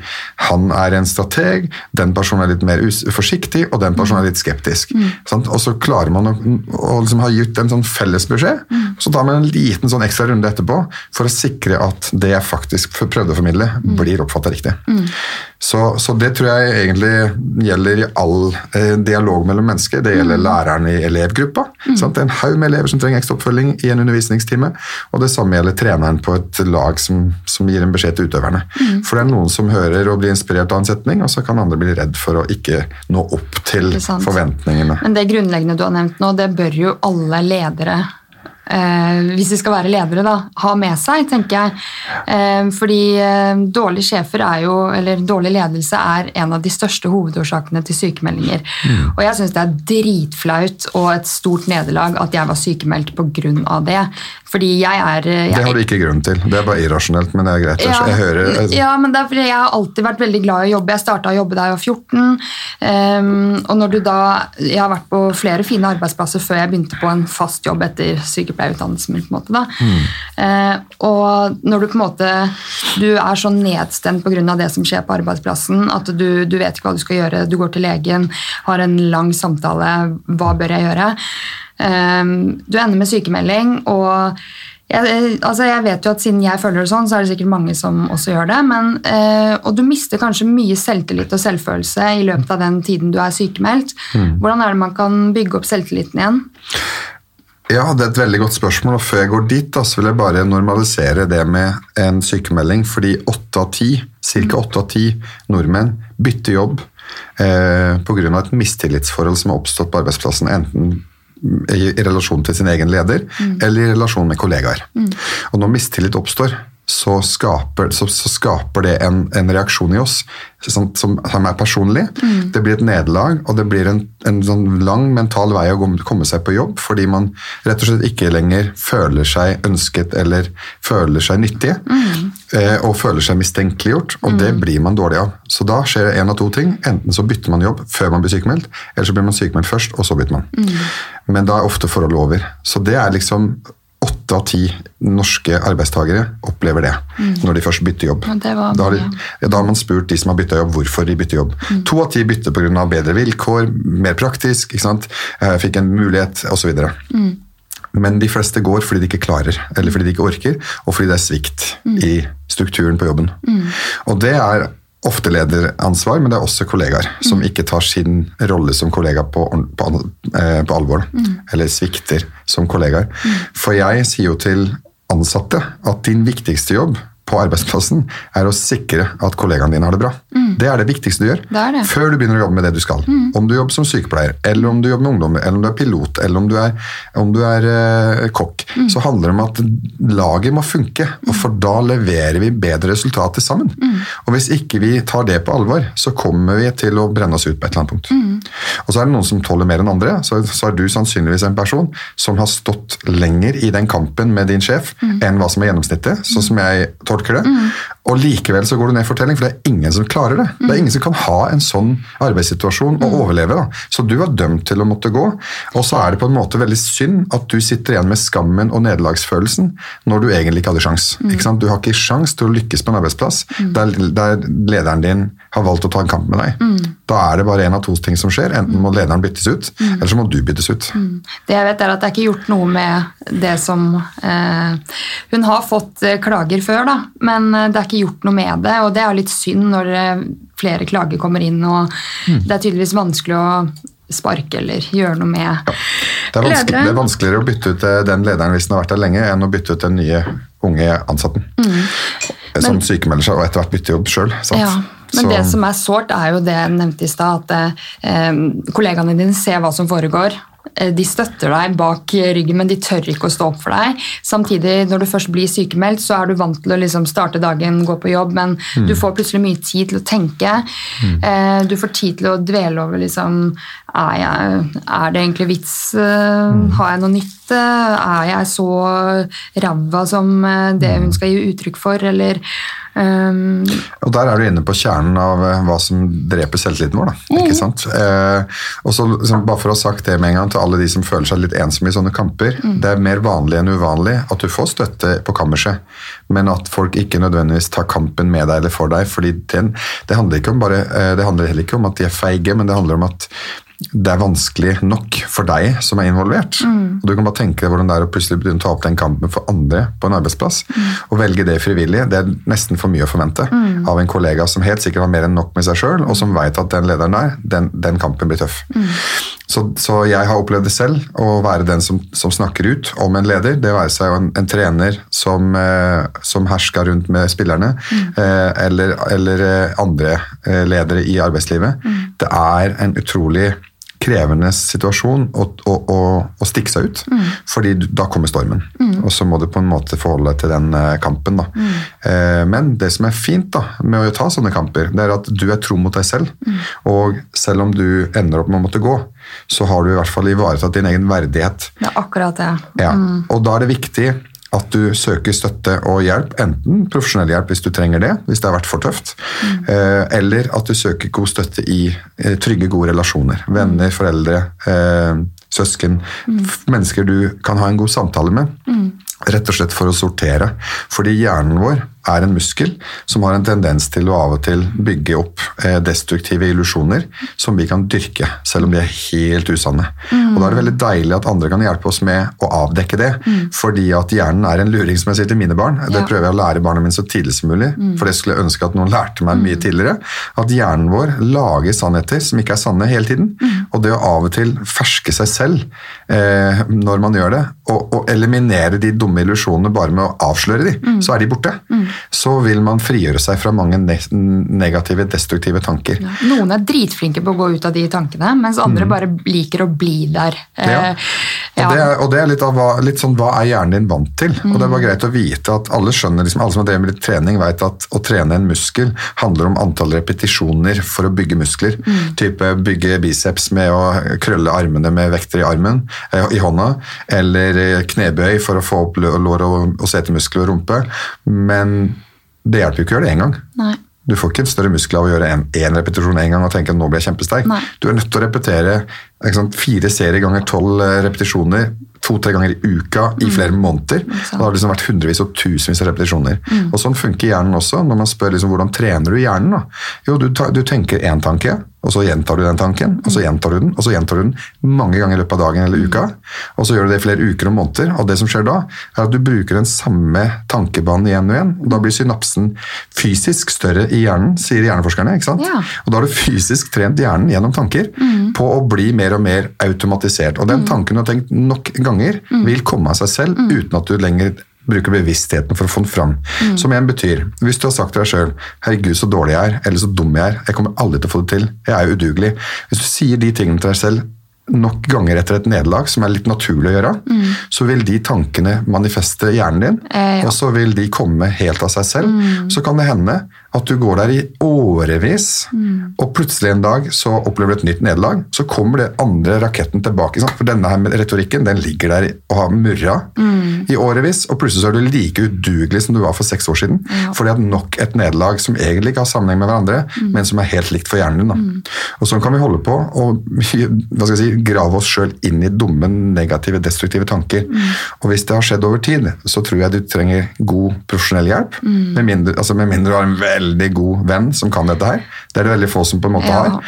han er en strateg, den personen er litt mer forsiktig, og den personen er litt skeptisk. Sant? Og så klarer man å, å liksom ha gitt en sånn felles beskjed, så tar man en liten sånn ekstra runde etterpå for å sikre at det jeg faktisk prøvde å formidle, blir oppfatta riktig. Så, så det tror jeg egentlig gjelder i all eh, dialog mellom mennesker. Det gjelder læreren i elevgruppa. Sant? Det er en haug med elever som trenger ekstra oppfølging i en undervisningstime. Og det samme gjelder treneren på et lag som, som gir en beskjed til utøverne. For det er noen som hører og blir inspirert av en setning, og så kan andre bli redd for å ikke nå opp til forventningene. Men det grunnleggende du har nevnt nå, det bør jo alle ledere eh, hvis vi skal være ledere, da, ha med seg, tenker jeg. Eh, fordi eh, dårlige sjefer er jo, eller dårlig ledelse er en av de største hovedårsakene til sykemeldinger. Mm. Og jeg syns det er dritflaut og et stort nederlag at jeg var sykemeldt pga. det. Fordi jeg er jeg, Det har du ikke grunn til. Det er bare irrasjonelt, men det er greit. Ja, jeg hører, jeg, ja men det er fordi jeg har alltid vært veldig glad i å jobbe. Jeg starta å jobbe da jeg var 14. Um, ehm, og når du da, Jeg har vært på flere fine arbeidsplasser før jeg begynte på en fast jobb etter sykepleierutdannelsen min. på en måte da. Mm. Uh, og når du på en måte du er så nedstemt pga. det som skjer på arbeidsplassen, at du, du vet ikke hva du skal gjøre, du går til legen, har en lang samtale, hva bør jeg gjøre? Ehm, du ender med sykemelding, og jeg, altså jeg, vet jo at siden jeg føler det sånn, så er det sikkert mange som også gjør det. Men, eh, og du mister kanskje mye selvtillit og selvfølelse i løpet av den tiden du er sykemeldt. Mm. Hvordan er det man kan bygge opp selvtilliten igjen? Ja, Det er et veldig godt spørsmål. og Før jeg går dit, da, så vil jeg bare normalisere det med en sykemelding. Fordi åtte av ti, ca. åtte av ti nordmenn bytter jobb eh, pga. et mistillitsforhold som har oppstått på arbeidsplassen. Enten i, relasjon til sin egen leder mm. eller i relasjon med kollegaer. Mm. Og når mistillit oppstår, så skaper, så, så skaper det en, en, reaksjon i oss som, som, som er personlig. Mm. Det blir et nederlag, og det blir en, en sånn lang mental vei å komme seg på jobb fordi man rett og slett ikke lenger føler seg ønsket eller føler seg nyttig. Mm. Eh, og føler seg mistenkeliggjort, og mm. det blir man dårlig av. Så da skjer det én av to ting. Enten så bytter man jobb før man blir sykemeldt, eller så blir man sykemeldt først, og så bytter man. Mm. Men da er ofte forholdet over. Så det er liksom åtte av ti norske arbeidstakere opplever det mm. når de først bytter jobb. Da har, de, da, har man spurt de som har bytta jobb, hvorfor de bytter jobb. Mm. To av ti bytter pga. bedre vilkår, mer praktisk, ikke sant? Fikk en mulighet osv. Mm. Men de fleste går fordi de ikke klarer, eller fordi de ikke orker, og fordi det er svikt mm. i strukturen på jobben. Mm. Og det er ofte lederansvar, men det er også kollegaer mm. som ikke tar sin rolle som kollega på, på, eh, på alvor. Mm. Eller svikter som kollegaer. Mm. For jeg sier jo til ansatte at din viktigste jobb på arbeidsplassen, er å sikre at kollegaene dine har det bra. Mm. Det er det viktigste du gjør. Det det. Før du begynner å jobbe med det du skal. Mm. Om du jobber som sykepleier, eller om du jobber med ungdom, eller om du er pilot, eller om du er, om du er uh, kokk, mm. så handler det om at laget må funke. Og for da leverer vi bedre resultater sammen. Mm. Og hvis ikke vi tar det på alvor, så kommer vi til å brenne oss ut på et eller annet punkt. Mm. Og så er det noen som tåler mer enn andre. Så, så er du sannsynligvis en person som har stått lenger i den kampen med din sjef mm. enn hva som er gjennomsnittet. sånn som jeg tolker det. Mm. Og likevel så går du ned i fortelling, for det er ingen som klarer det. Mm. Det er ingen som kan ha en sånn arbeidssituasjon og overleve. Da. Så du var dømt til å måtte gå. Og så er det på en måte veldig synd at du sitter igjen med skammen og nederlagsfølelsen når du egentlig ikke hadde sjans. Ikke du har ikke sjans til å lykkes på en arbeidsplass der, der, lederen din har valgt å ta en kamp med deg. Da er det bare én av to ting som skjer. Enten må lederen byttes ut, eller så må du byttes ut. Det jeg vet er at det er ikke gjort noe med det som eh, Hun har fått eh, klager før, da, men eh, det er ikke gjort noe med det. Og det er litt synd når eh, flere klager kommer inn, og mm. det er tydeligvis vanskelig å sparke eller gjøre noe med ja. det, er det, er vanskeligere å bytte ut eh, den lederen hvis den har vært der lenge, enn å bytte ut den nye unge ansatten. Mm. Som Men, sykemelder seg og etter hvert bytter jobb sjøl. Ja. Men så. det som er sårt, er jo det jeg nevnte i stad, at eh, kollegaene dine ser hva som foregår, de støtter deg bak ryggen, men de tør ikke å stå opp for deg. Samtidig, når du først blir sykemeldt, så er du vant til å liksom starte dagen, gå på jobb, men mm. du får plutselig mye tid til å tenke. Mm. Eh, du får tid til å dvele over liksom Er, jeg, er det egentlig vits? Eh, mm. Har jeg noe nytte? Er jeg så ræva som det hun skal gi uttrykk for, eller Um, og Der er du inne på kjernen av uh, hva som dreper selvtilliten vår. Da, ikke mm. sant? Eh, og så Bare for å ha sagt det med en gang til alle de som føler seg litt ensomme i sånne kamper. Mm. Det er mer vanlig enn uvanlig at du får støtte på kammerset, men at folk ikke nødvendigvis tar kampen med deg eller for deg. fordi det, det, handler, bare, uh, det handler heller ikke om at de er feige, men det handler om at det er vanskelig nok for deg som er involvert. Mm. Og Du kan bare tenke deg hvordan det er å plutselig begynne å ta opp den kampen for andre på en arbeidsplass. Mm. Og velge det frivillig. Det er nesten for mye å forvente mm. av en kollega som helt sikkert har mer enn nok med seg sjøl, og som veit at den lederen der, den, den kampen blir tøff. Mm. Så, så, jeg har opplevd det selv, å være den som, som snakker ut om en leder. Det være seg en, en trener som, eh, som hersker rundt med spillerne, mm. eh, eller, eller, eh, andre eh, ledere i arbeidslivet. Mm. Det er en utrolig krevende situasjon å, å, å, å stikke seg ut. Fordi da kommer stormen. Og så må du på en måte forholde deg til den kampen. Da. Eh, men det som er fint da, med å ta sånne kamper, det er at du er tro mot deg selv. Og selv om du ender opp med å måtte gå, så har du i hvert fall ivaretatt din egen verdighet. Det er akkurat det. Ja. Og da er det viktig at du søker støtte og hjelp, enten profesjonell hjelp hvis du trenger det, hvis det har vært for tøft, eh, eller at du søker god støtte i eh, trygge, gode relasjoner. Venner, foreldre, eh, søsken. mm. Mennesker du kan ha en god samtale med. Rett og slett for å sortere. Fordi hjernen vår er en muskel som har en tendens til å av og til bygge opp eh, destruktive illusjoner som vi kan dyrke, selv om de er helt usanne. Og Da er det veldig deilig at andre kan hjelpe oss med å avdekke det. Fordi at hjernen er en luring, som jeg sier til mine barn. Det Ja. prøver jeg å lære barna mine så tidlig som mulig. For det skulle jeg ønske at noen lærte meg mye tidligere. At hjernen vår lager sannheter som ikke er sanne hele tiden. Og det å av og til ferske seg selv eh, når man gjør det, og, og eliminere de dumme illusjonene bare med å avsløre de, så er de borte. Så vil man frigjøre seg fra mange ne negative, destruktive tanker. Noen er dritflinke på å gå ut av de tankene, mens andre bare liker å bli der. Eh, Ja. Ja. Og det er, og det er litt, av litt sånn, hva er hjernen din vant til? Og det er bare greit å vite at alle skjønner, liksom, alle som har drevet med litt trening, vet at å trene en muskel handler om antall repetisjoner for å bygge muskler. Type bygge biceps med å krølle armene med vekter i armen, eh, i hånda, eller eh, knebøy for å få opp lår og, og setemuskler og rumpe. Men det hjelper jo ikke å gjøre det én gang. Nei. Du får ikke en større muskel av å gjøre én repetisjon en gang og tenke at nå blir jeg kjempesterk. Nei. Du er nødt til å repetere sant, fire serier ganger tolv eh, repetisjoner to-tre ganger i uka i flere måneder. sant. Det har liksom vært hundrevis og tusenvis av repetisjoner. Mm. Og Sånn funker hjernen også. Når man spør liksom, hvordan trener du hjernen. da? Jo, du, ta, du tenker én tanke, og så gjentar du den tanken, og så Mm. gjentar du den, og så gjentar du den mange ganger i løpet av dagen eller uka. Og så gjør du det i flere uker og måneder. Og det som skjer da, er at du bruker den samme tankebanen igjen og igjen. og Da blir synapsen fysisk større i hjernen, sier hjerneforskerne. ikke sant? Ja. Og da har du fysisk trent hjernen gjennom tanker på å bli mer og mer automatisert. Og den tanken du har tenkt nok ganger, vil komme av seg selv uten at du lenger bruker bevisstheten for å få den fram. Som igjen betyr, hvis du har sagt til deg sjøl 'herregud, så dårlig jeg er', eller 'så dum jeg er', 'jeg kommer aldri til å få det til', 'jeg er udugelig'. Hvis du sier de tingene til deg selv nok ganger etter et nederlag, som er litt naturlig å gjøre, så vil de tankene manifeste hjernen din, Eh, ja. og så vil de komme helt av seg selv. Så kan det hende at du går der i årevis, og plutselig en dag så opplever du et nytt nederlag. Så kommer det andre raketten tilbake. For denne her retorikken den ligger der og har murra i årevis, og plutselig så er du like udugelig som du var for seks år siden. Fordi at nok et nederlag som egentlig ikke har sammenheng med hverandre, men som er helt likt for hjernen din. Da. Og sånn kan vi holde på og hva skal jeg si, grave oss sjøl inn i dumme, negative, destruktive tanker. Og hvis det har skjedd over tid, så tror jeg du trenger god profesjonell hjelp. Med, mindre, altså med mindre du har en veldig god venn som kan dette her. Det er det veldig få som på en måte Ja. har.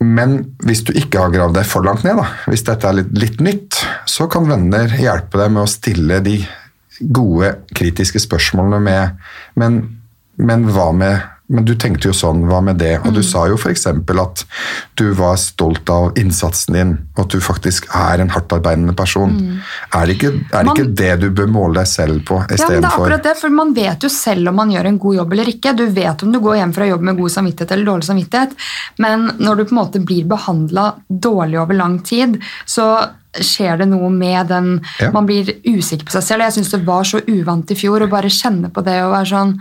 Men hvis du ikke har gravd deg for langt ned, da, hvis dette er litt, litt nytt, så kan venner hjelpe deg med å stille de gode, kritiske spørsmålene med Men, men hva med men du tenkte jo sånn, hva med det? Og du sa jo f.eks. at du var stolt av innsatsen din, og at du faktisk er en hardtarbeidende person. Er det ikke, er det, Man- ikke det du bør måle deg selv på Ja, men det er akkurat det, for Man vet jo selv om man gjør en god jobb eller ikke. Du vet om du går hjem fra jobb med god samvittighet eller dårlig samvittighet. Men når du på en måte blir behandla dårlig over lang tid, så skjer det noe med den Ja. Man blir usikker på seg selv. Jeg syns det var så uvant i fjor å bare kjenne på det og være sånn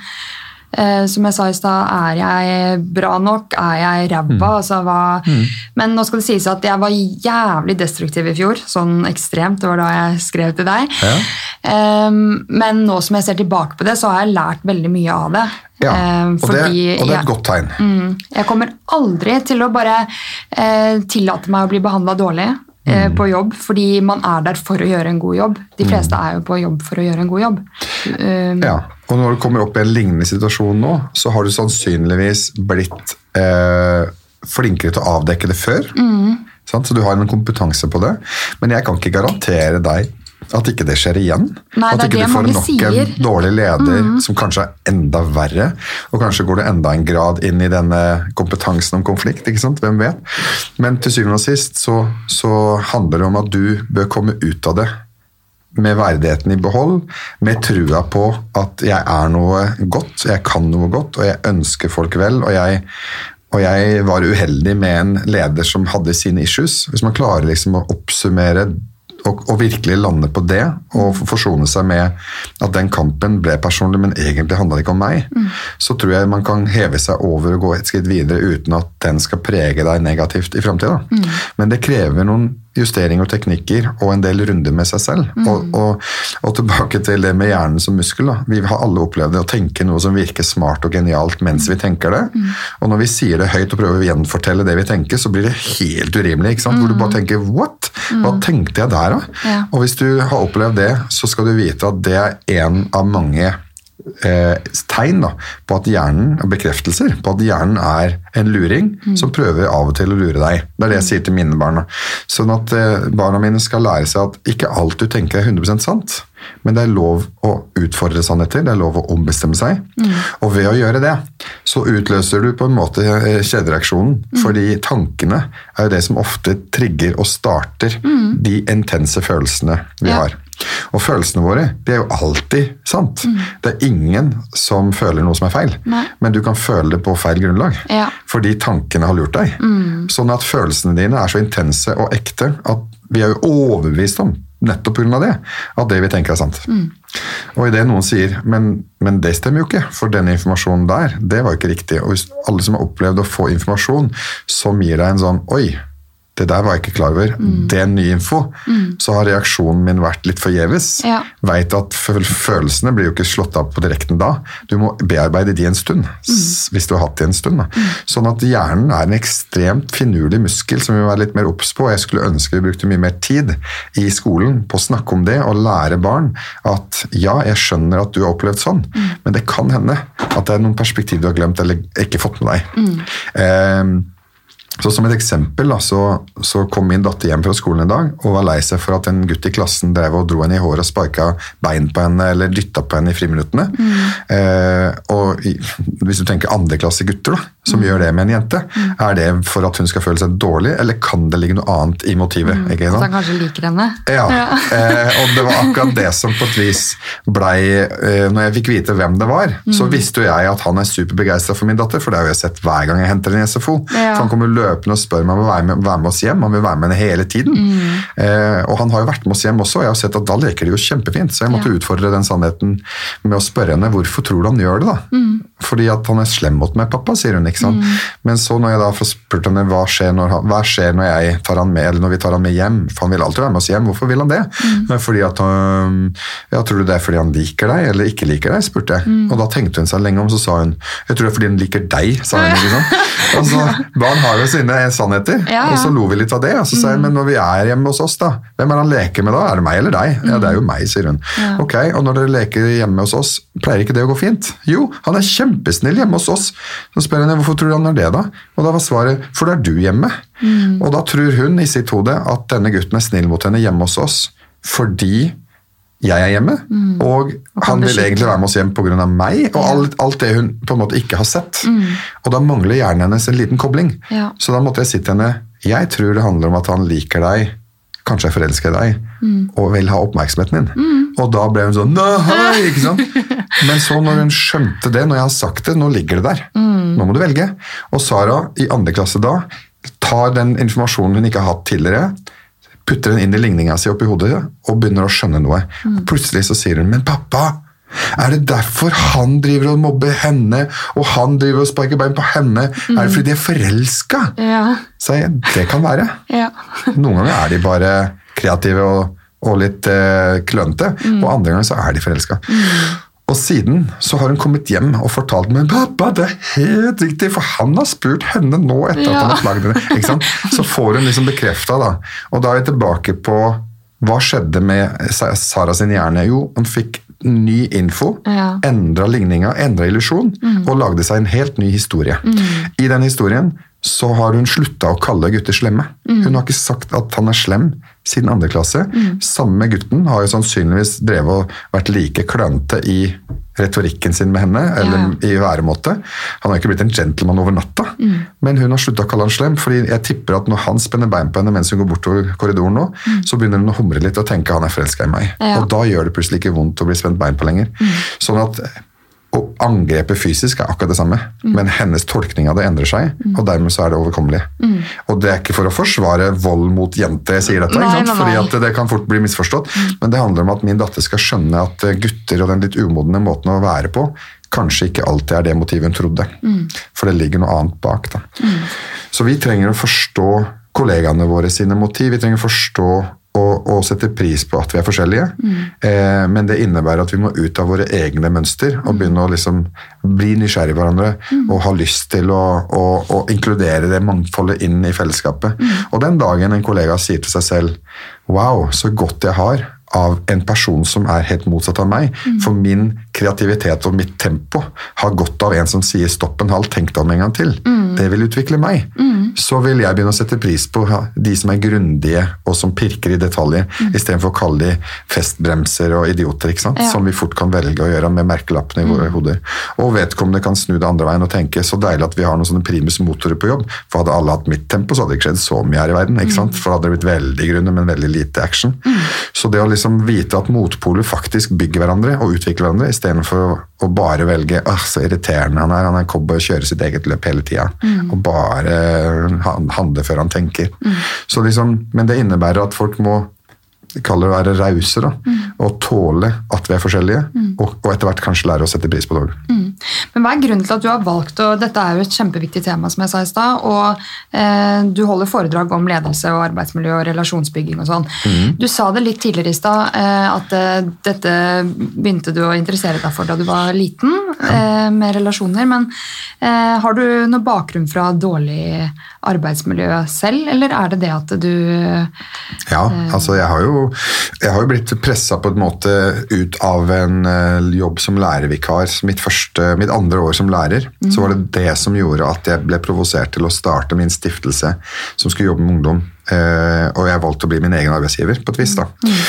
som jeg sa i stad, er jeg bra nok? Er jeg ræva? Altså, mm. Men nå skal det sies at jeg var jævlig destruktiv i fjor. Sånn ekstremt. Det var da jeg skrev til deg. Ja. Ehm, men nå som jeg ser tilbake på det, så har jeg lært veldig mye av det. Ja, og, og det, og det er et godt tegn. Mm, jeg kommer aldri til å bare eh, tillate meg å bli behandla dårlig Mm. eh, på jobb, fordi man er der for å gjøre en god jobb. De fleste er jo på jobb for å gjøre en god jobb. Um, Mm. Ja, og når du kommer opp i en lignende situasjon nå, så har du sannsynligvis blitt eh, flinkere til å avdekke det før. Mm. Sant? Så du har en kompetanse på det. Men jeg kan ikke garantere deg at ikke det skjer igjen. Nei, at ikke det du får nok sier. Mm. en dårlig leder som kanskje er enda verre. Og kanskje går det enda en grad inn i denne kompetansen om konflikt. ikke sant? Hvem vet? Men til syvende og sist så, så handler det om at du bør komme ut av det med verdigheten i behold, med trua på at jeg er noe godt, jeg kan noe godt, og jeg ønsker folk vel, og jeg og jeg var uheldig med en leder som hadde sine issues. Hvis man klarer liksom å oppsummere og virkelig lande på det, og forsone seg med at den kampen ble personlig, men egentlig handla det ikke om meg, så tror jeg man kan heve seg over og gå et skritt videre uten at den skal prege deg negativt i framtida. Men det krever noen justeringer og teknikker og en del runder med seg selv. Og, og, og tilbake til det med hjernen som muskel. Da. Vi har alle opplevd det å tenke noe som virker smart og genialt mens vi tenker det. Og når vi sier det høyt og prøver å gjenfortelle det vi tenker, så blir det helt urimelig. ikke sant? Hvor du bare tenker 'what?! Hva tenkte jeg der, da? Ja. Og hvis du har opplevd det, så skal du vite at det er en av mange eh, tegn da, på at hjernen, bekreftelser på at hjernen er en luring som prøver av og til å lure deg. Det er det jeg sier til mine barn. Sånn at eh, barna mine skal lære seg at ikke alt du tenker er 100% sant. Men det er lov å utfordre sannheter, det er lov å ombestemme seg. Og ved å gjøre det, så utløser du på en måte kjedereaksjonen. kjedereaksjonen. Fordi tankene er jo det som ofte trigger og starter de intense følelsene vi Ja. har. Og følelsene våre de er jo alltid sant. Det er ingen som føler noe som er feil, Nei. men du kan føle det på feil grunnlag. Ja. Fordi tankene har lurt deg. Sånn at følelsene dine er så intense og ekte at vi er jo overbevist om, nettopp pga. det, at det vi tenker er sant. Og idet noen sier men, men det stemmer jo ikke, for den informasjonen der, det var jo ikke riktig. Og hvis alle som har opplevd å få informasjon som gir deg en sånn Oi, det der var jeg ikke klar over. Det er ny info. Så har reaksjonen min vært litt forgjeves. Ja. Veit at følelsene blir jo ikke slått av på direkten da. Du må bearbeide de en stund, Mm. hvis du har hatt de en stund. Da. Sånn at hjernen er en ekstremt finurlig muskel som vi må være litt mer obs på. Jeg skulle ønske vi brukte mye mer tid i skolen på å snakke om det og lære barn at ja, jeg skjønner at du har opplevd sånn, men det kan hende at det er noen perspektiv du har glemt eller ikke fått med deg. Eh, så Som et eksempel da, så, så kom min datter hjem fra skolen i dag og var lei seg for at en gutt i klassen drev og dro henne i håret og sparka bein på henne eller dytta på henne i friminuttene. Eh, og i, Hvis du tenker andreklassegutter da, som gjør det med en jente, er det for at hun skal føle seg dårlig, eller kan det ligge noe annet i motivet? ikke At sant? han kanskje liker henne. Ja, eh, og det var akkurat det som på et vis blei eh, Når jeg fikk vite hvem det var, så visste jo jeg at han er superbegeistra for min datter, for det har jeg sett hver gang jeg henter henne i SFO. Ja. For Han kommer løpende og spør om å være med, være med oss hjem. Han vil være med henne hele tiden. Eh, og han har jo vært med oss hjem også, og jeg har sett at da leker de jo kjempefint. Så jeg måtte Ja. utfordre den sannheten med å spørre henne hvorfor tror du han gjør det. da? Fordi at han er slem mot meg, pappa, sier hun. ikke sant? Men så når jeg da får spurt henne hva skjer, når han, hva skjer når jeg tar han med, eller når vi tar han med hjem, for han vil alltid være med oss hjem, hvorfor vil han det? Men fordi at han, ja, Tror du det er fordi han liker deg, eller ikke liker deg? spurte jeg. Og da tenkte hun seg lenge om, så sa hun jeg tror det er fordi han liker deg. sa hun. ikke sant? Altså, Barn har jo sine sannheter, Ja, ja. og så lo vi litt av det. Og så sa jeg, men når vi er hjemme hos oss, da, hvem er han leker med da? Er det meg eller deg? Ja, det er jo meg, sier hun. Ok, Og når dere leker hjemme hos oss, pleier ikke det å gå fint? Jo, han er kjempesnill hjemme hos oss. Så spør henne hvorfor tror du han er det, da? Og da var svaret for da er du hjemme. Og da tror hun i sitt hode at denne gutten er snill mot henne hjemme hos oss fordi jeg er hjemme, og han vil egentlig være med oss hjem pga. meg, og alt, alt det hun på en måte ikke har sett. Og da mangler hjernen hennes en liten kobling. Ja. Så da måtte jeg si til henne jeg tror det handler om at han liker deg, kanskje er forelska i deg, og vil ha oppmerksomheten din. Og da ble hun sånn Nei! ikke sant? Men så når hun skjønte det, når jeg har sagt det, nå ligger det der. Nå må du velge. Og Sara i andre klasse da tar den informasjonen hun ikke har hatt tidligere, putter den inn i ligninga si oppi hodet og begynner å skjønne noe. Mm. plutselig så sier hun 'men pappa'. Er det derfor han driver og mobber henne, og han driver og sparker bein på henne? Er det fordi de er forelska? Ja. Så jeg, det kan være. ja. Noen ganger er de bare kreative og, og litt eh, klønete, og andre ganger så er de forelska. Og siden så har hun kommet hjem og fortalt meg pappa, det er helt riktig, for han har spurt henne nå etter at han har plaget henne. Ikke sant? Så får hun liksom bekrefta, da. Og da er vi tilbake på hva skjedde med Sara sin hjerne? Jo, han fikk ny info, Ja. endra ligninga, endra illusjon, og lagde seg en helt ny historie. I den historien så har hun slutta å kalle gutter slemme. Hun har ikke sagt at han er slem siden andre klasse. Samme gutten har jo sannsynligvis drevet og vært like klønete i retorikken sin med henne, eller i væremåte. Han har ikke blitt en gentleman over natta, men hun har slutta å kalle han slem, fordi jeg tipper at når han spenner bein på henne mens hun går bortover korridoren nå, så begynner hun å humre litt og tenke han er forelska i meg. Ja. Og da gjør det plutselig ikke vondt å bli spent bein på lenger. Sånn at Og angrepet fysisk er akkurat det samme, men hennes tolkning av det endrer seg, og dermed så er det overkommelig. Og det er ikke for å forsvare vold mot jenter jeg sier dette, Nei, sant? nei, fordi at det kan fort bli misforstått, men det handler om at min datter skal skjønne at eh, gutter og den litt umodne måten å være på, kanskje ikke alltid er det motivet hun trodde. For det ligger noe annet bak. Da. Så vi trenger å forstå kollegaene våre sine motiv. Vi trenger å forstå og, og setter pris på at vi er forskjellige. Eh, men det innebærer at vi må ut av våre egne mønster og begynne å liksom bli nysgjerrige i hverandre og ha lyst til å, å, å inkludere det mangfoldet inn i fellesskapet. Og den dagen en kollega sier til seg selv Wow, så godt jeg har av en person som er helt motsatt av meg. For min kreativitet og mitt tempo har godt av en som sier 'stopp en halv, tenk deg om en gang til'. Det vil utvikle meg. Så vil jeg begynne å sette pris på de som er grundige og som pirker i detaljer, istedenfor å kalle de festbremser og idioter, ikke? Ja. som vi fort kan velge å gjøre med merkelappene i våre hoder. Og vedkommende kan snu det andre veien og tenke 'så deilig at vi har noen sånne primus motorer på jobb', for hadde alle hatt mitt tempo, så hadde det ikke skjedd så mye her i verden. ikke sant? For da hadde det blitt veldig grunne, men veldig lite action. Så det å liksom vite at motpoler faktisk bygger hverandre og utvikler hverandre, istedenfor å bare velge ah, 'så irriterende han er', han er cowboy og kjører sitt eget løp hele tida, og bare handle før han tenker. Så liksom, men det innebærer at folk må kaller det å være rause, da, og tåle at vi er forskjellige, og, og etter hvert kanskje lære å sette pris på det òg. Men hva er grunnen til at du har valgt, og dette er jo et kjempeviktig tema, som jeg sa i stad, og eh, du holder foredrag om ledelse og arbeidsmiljø og relasjonsbygging og sånn. Du sa det litt tidligere i stad, eh, at eh, dette begynte du å interessere deg for da du var liten, eh, med relasjoner, men eh, har du noe bakgrunn fra dårlig arbeidsmiljø selv, eller er det det at du Ja, altså jeg har jo, jeg har jo blitt pressa på en måte ut av en eh, jobb som lærervikar. Mitt, første, mitt andre år som lærer, så var det det som gjorde at jeg ble provosert til å starte min stiftelse som skulle jobbe med ungdom. Eh, og jeg valgte å bli min egen arbeidsgiver, på et vis. da. Mm.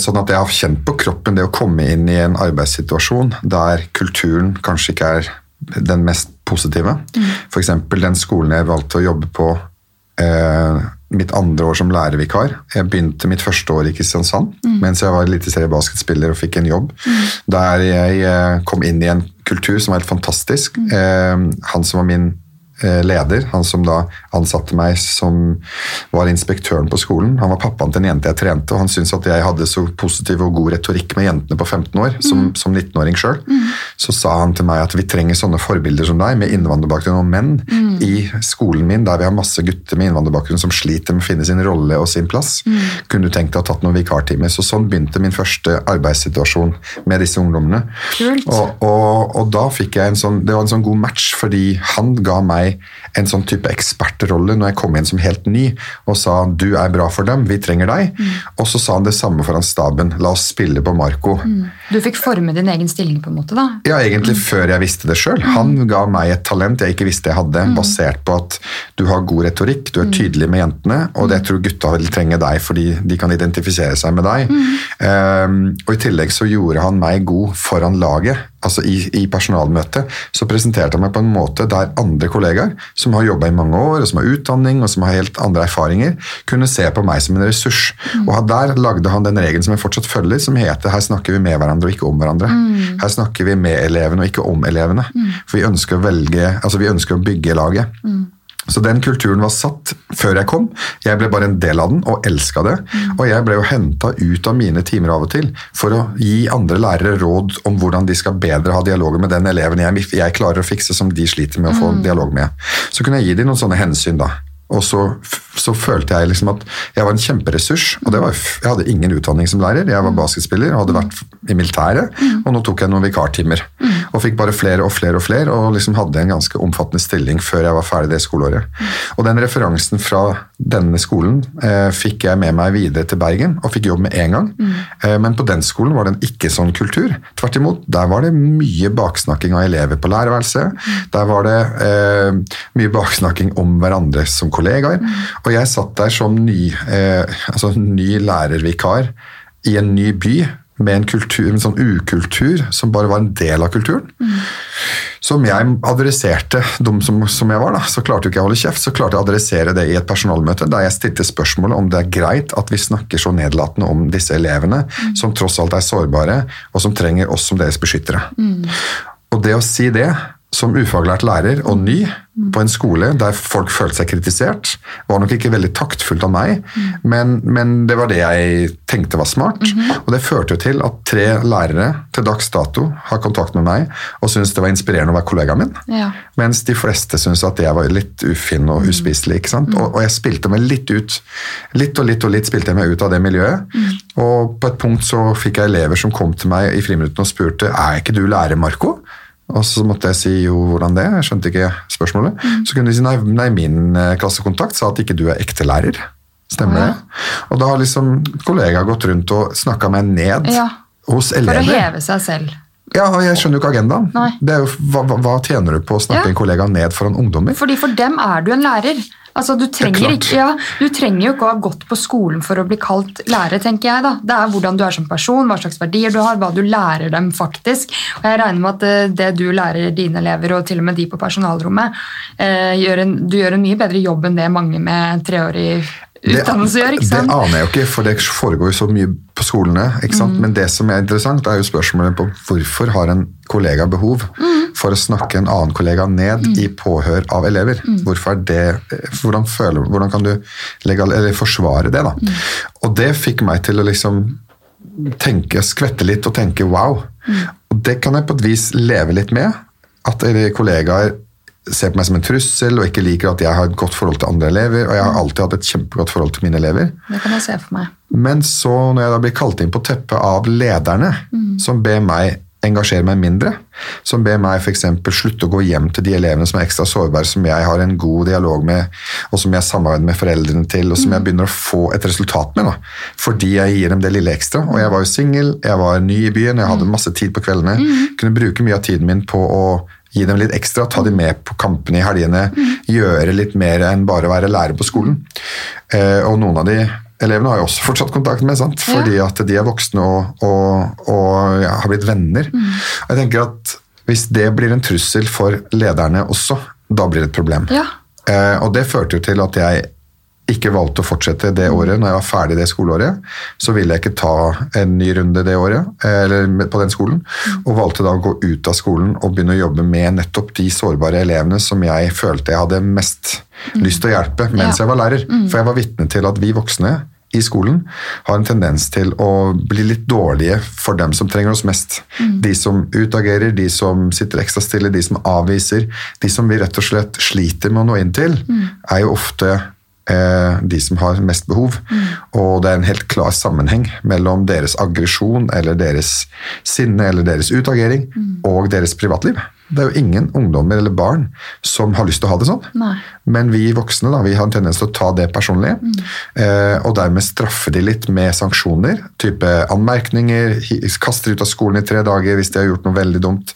Sånn at jeg har kjent på kroppen det å komme inn i en arbeidssituasjon der kulturen kanskje ikke er den mest positive. For eksempel den skolen jeg valgte å jobbe på eh, mitt andre år som lærervikar. Jeg begynte mitt første år i Kristiansand mens jeg var eliteseriebasketspiller og fikk en jobb. Der jeg eh, kom inn i en kultur som var helt fantastisk. Mm. han som var min eh, leder, han som da ansatte meg som var inspektøren på skolen. Han var pappaen til en jente jeg trente, og han syntes at jeg hadde så positiv og god retorikk med jentene på 15 år, som, som 19-åring sjøl. Så sa han til meg at vi trenger sånne forbilder som deg, med innvandrerbakgrunn og menn, i skolen min, der vi har masse gutter med innvandrerbakgrunn som sliter med å finne sin rolle og sin plass. Kunne du tenkt deg å tatt noen vikartimer? Så sånn begynte min første arbeidssituasjon med disse ungdommene. Og, og, og da fikk jeg en sånn, det var en sånn god match, fordi han ga meg en sånn type ekspertrolle når jeg kom inn som helt ny, og sa du er bra for dem, vi trenger deg. Og så sa han det samme foran staben, la oss spille på Marco. Du fikk forme din egen stilling, på en måte, da? Ja, egentlig før jeg visste det sjøl. Han ga meg et talent jeg ikke visste jeg hadde, basert på at du har god retorikk, du er tydelig med jentene, og det tror gutta vil trenge deg fordi de kan identifisere seg med deg. Um, og i tillegg så gjorde han meg god foran laget. Altså i, i personalmøtet så presenterte han meg på en måte der andre kollegaer som har jobba i mange år, og som har utdanning og som har helt andre erfaringer, kunne se på meg som en ressurs. Og der lagde han den regelen som jeg fortsatt følger, som heter her snakker vi med hverandre og ikke om hverandre. Her snakker vi med elevene og ikke om elevene. For vi ønsker å velge, altså vi ønsker å bygge laget. Så den kulturen var satt før jeg kom. Jeg ble bare en del av den og elska det. Og jeg ble jo henta ut av mine timer av og til for å gi andre lærere råd om hvordan de skal bedre ha dialoger med den eleven jeg, jeg klarer å fikse som de sliter med å få dialog med. Så kunne jeg gi dem noen sånne hensyn da. Og så, så følte jeg liksom at jeg var en kjemperessurs. og det var, Jeg hadde ingen utdanning som lærer. Jeg var basketspiller og hadde vært i militæret. Og nå tok jeg noen vikartimer. Og fikk bare flere og flere og flere, og liksom hadde en ganske omfattende stilling før jeg var ferdig det skoleåret. Og den referansen fra denne skolen eh, fikk jeg med meg videre til Bergen, og fikk jobb med en gang. Eh, men på den skolen var det en ikke sånn kultur. Tvert imot, der var det mye baksnakking av elever på lærerværelset. Der var det eh, mye baksnakking om hverandre som kollegaer. Og jeg satt der som ny, eh, altså ny lærervikar i en ny by med en, kultur, en sånn ukultur som bare var en del av kulturen. Som jeg adresserte, dum som, som jeg var, da, så klarte jo ikke jeg å holde kjeft. Så klarte jeg å adressere det i et personalmøte der jeg stilte spørsmålet om det er greit at vi snakker så nedlatende om disse elevene, som tross alt er sårbare, og som trenger oss som deres beskyttere. Og det å si det som ufaglært lærer og ny på en skole der folk følte seg kritisert, var nok ikke veldig taktfullt av meg, men, men det var det jeg tenkte var smart. Og det førte jo til at tre lærere til dags dato har kontakt med meg og syns det var inspirerende å være kollegaen min. Ja. Mens de fleste syntes at jeg var litt ufin og uspiselig. ikke sant? Og, og jeg spilte meg litt ut. Litt og litt og litt spilte jeg meg ut av det miljøet. Og på et punkt så fikk jeg elever som kom til meg i friminuttene og spurte er ikke du lærer, Marco? Og så måtte jeg si jo, hvordan det? Jeg skjønte ikke spørsmålet. Så kunne de si nei, nei min eh, klassekontakt sa at ikke du er ekte lærer. Stemmer det? ja. Og da har liksom kollegaer gått rundt og snakka meg ned Ja. hos For å heve seg selv. Ja, og Jeg skjønner jo ikke agendaen. Det jo, hva, hva- hva tjener du på å snakke Ja. en kollega ned foran ungdommer? Fordi for dem er du en lærer. Altså, du, trenger ikke, ja, du trenger jo ikke å ha gått på skolen for å bli kalt lærer, tenker jeg. da. Det er hvordan du er som person, hva slags verdier du har, hva du lærer dem faktisk. Og jeg regner med at eh, det du lærer dine elever, og til og med de på personalrommet, eh, gjør en, du gjør en mye bedre jobb enn det mange med treårig utdannelse gjør. ikke det aner jeg jo ikke, for det foregår jo så mye på skolene. ikke Mm. Men det som er interessant, er jo spørsmålet på hvorfor har en kollega behov Mm. for å snakke en annen kollega ned i påhør av elever? Mm. Hvorfor er det, hvordan, føler, hvordan kan du legal, eller forsvare det? da? Mm. Og det fikk meg til å liksom tenke, skvette litt og tenke wow. Mm. Og det kan jeg på et vis leve litt med. At kollegaer ser på meg som en trussel og ikke liker at jeg har et godt forhold til andre elever. Og jeg har alltid hatt et kjempegodt forhold til mine elever. Det kan jeg se for meg. Men så, når jeg da blir kalt inn på teppet av lederne, Mm. som ber meg engasjere meg mindre, som ber meg f.eks. slutte å gå hjem til de elevene som er ekstra sårbare, som jeg har en god dialog med, og som jeg samarbeider med foreldrene til, og som Mm. jeg begynner å få et resultat med, da. fordi jeg gir dem det lille ekstra. Og jeg var jo singel, jeg var ny i byen, jeg Mm. hadde masse tid på kveldene. Kunne bruke mye av tiden min på å gi dem litt ekstra, ta dem med på kampene i helgene, gjøre litt mer enn bare å være lærer på skolen. Eh, og noen av de elevene har jeg også fortsatt kontakt med, sant? fordi at de er voksne og, og, og ja, har blitt venner. Og jeg tenker at hvis det blir en trussel for lederne også, da blir det et problem. Ja. Eh, og det førte jo til at jeg ikke valgte å fortsette det året. Når jeg var ferdig det skoleåret, så ville jeg ikke ta en ny runde det året, eh, eller på den skolen, og valgte da å gå ut av skolen og begynne å jobbe med nettopp de sårbare elevene som jeg følte jeg hadde mest lyst til å hjelpe mens Ja. jeg var lærer. For jeg var vitne til at vi voksne i skolen har en tendens til å bli litt dårlige for dem som trenger oss mest. De som utagerer, de som sitter ekstra stille, de som avviser, de som vi rett og slett sliter med å nå inn til, er jo ofte de som har mest behov. Og det er en helt klar sammenheng mellom deres aggresjon eller deres sinne eller deres utagering og deres privatliv. Det er jo ingen ungdommer eller barn som har lyst til å ha det sånn. Nei. Men vi voksne da, vi har en tendens til å ta det personlig, mm. og dermed straffe de litt med sanksjoner. Type anmerkninger, kaster de ut av skolen i tre dager hvis de har gjort noe veldig dumt.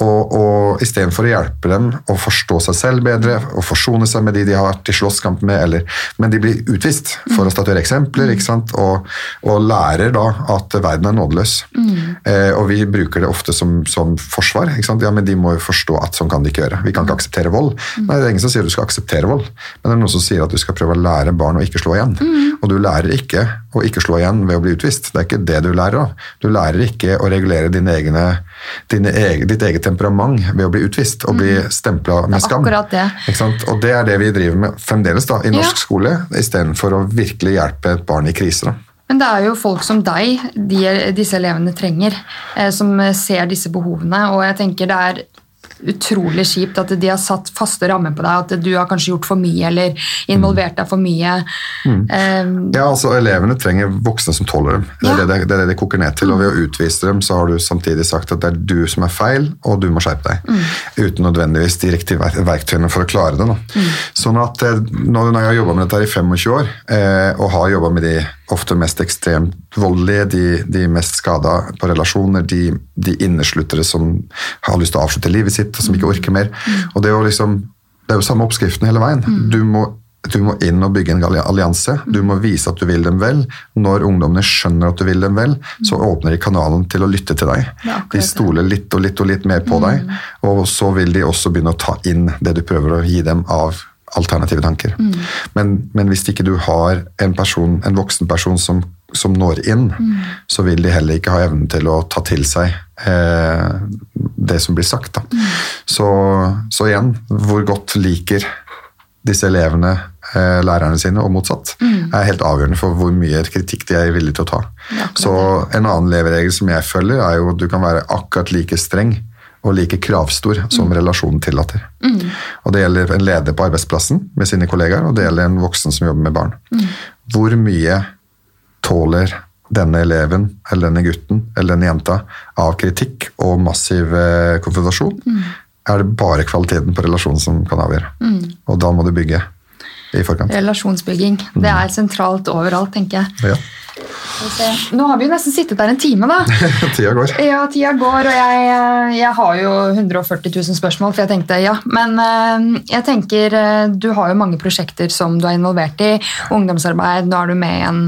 Og, og istedenfor å hjelpe dem å forstå seg selv bedre og forsone seg med de de har vært i slåsskamp med, eller, men de blir utvist for å statuere eksempler ikke sant? Og, og lærer da at verden er nådeløs. Eh, og vi bruker det ofte som, som forsvar. Ikke sant? Ja, men de må jo forstå at sånn kan de ikke gjøre. Vi kan ikke akseptere vold. Nei, det er ingen som sier at du skal akseptere vold, men det er noen som sier at du skal prøve å lære barn å ikke slå igjen. Og du lærer ikke å ikke slå igjen ved å bli utvist. Det er ikke det du lærer av. Du lærer ikke å regulere dine egne, dine ege, ditt eget temperament ved å bli utvist og bli stempla med skam. det. Og det er det vi driver med fremdeles da, i norsk Ja. skole, istedenfor å virkelig hjelpe et barn i krise. da. Men det er jo folk som deg de, disse elevene trenger, eh, som ser disse behovene. Og jeg tenker det er utrolig kjipt at de har satt faste rammer på deg, at du har kanskje gjort for mye eller involvert deg for mye. Eh, Ja, altså Elevene trenger voksne som tåler dem. Det er, Ja. det, det, er det de koker ned til. Og ved å utvise dem, så har du samtidig sagt at det er du som er feil, og du må skjerpe deg. Uten nødvendigvis de riktige verktøyene for å klare det. Da. Sånn at eh, Når jeg har jobba med dette i 25 år, eh, og har jobba med de ofte mest ekstremt voldelige, de, de mest skada på relasjoner, de, de innesluttere som har lyst til å avslutte livet sitt, og som ikke orker mer. Og det, er jo liksom, det er jo samme oppskriften hele veien. Du må du må inn og bygge en allianse. Du må vise at du vil dem vel. Når ungdommene skjønner at du vil dem vel, så åpner de kanalen til å lytte til deg. De stoler litt og litt og litt mer på deg, og så vil de også begynne å ta inn det du prøver å gi dem av alternative tanker. Mm. Men, men, hvis ikke du har en, person, en voksen person som, som når inn, mm. så vil de heller ikke ha evnen til å ta til seg eh, det som blir sagt. Mm. Så, så, igjen, hvor godt liker disse elevene eh, lærerne sine, og motsatt, mm. er helt avgjørende for hvor mye kritikk de er villige til å ta. Så en annen leveregel som jeg følger, er jo at du kan være akkurat like streng og like kravstor som mm. relasjonen tillater. Mm. Og Det gjelder en leder på arbeidsplassen med sine kollegaer, og det gjelder en voksen som jobber med barn. Mm. Hvor mye tåler denne eleven eller denne gutten eller denne jenta av kritikk og massiv eh, konfrontasjon? Mm. Er det bare kvaliteten på relasjonen som kan avgjøre. Mm. Og da må du bygge i forkant. Relasjonsbygging. Det mm. er sentralt overalt, tenker jeg. Ja. Nå har vi jo nesten sittet der en time, da. tida går. Ja, tida går, og jeg, jeg, har jo 140 000 spørsmål, for jeg tenkte ja. Men uh, jeg tenker uh, du har jo mange prosjekter som du er involvert i. Ungdomsarbeid, nå er du med i en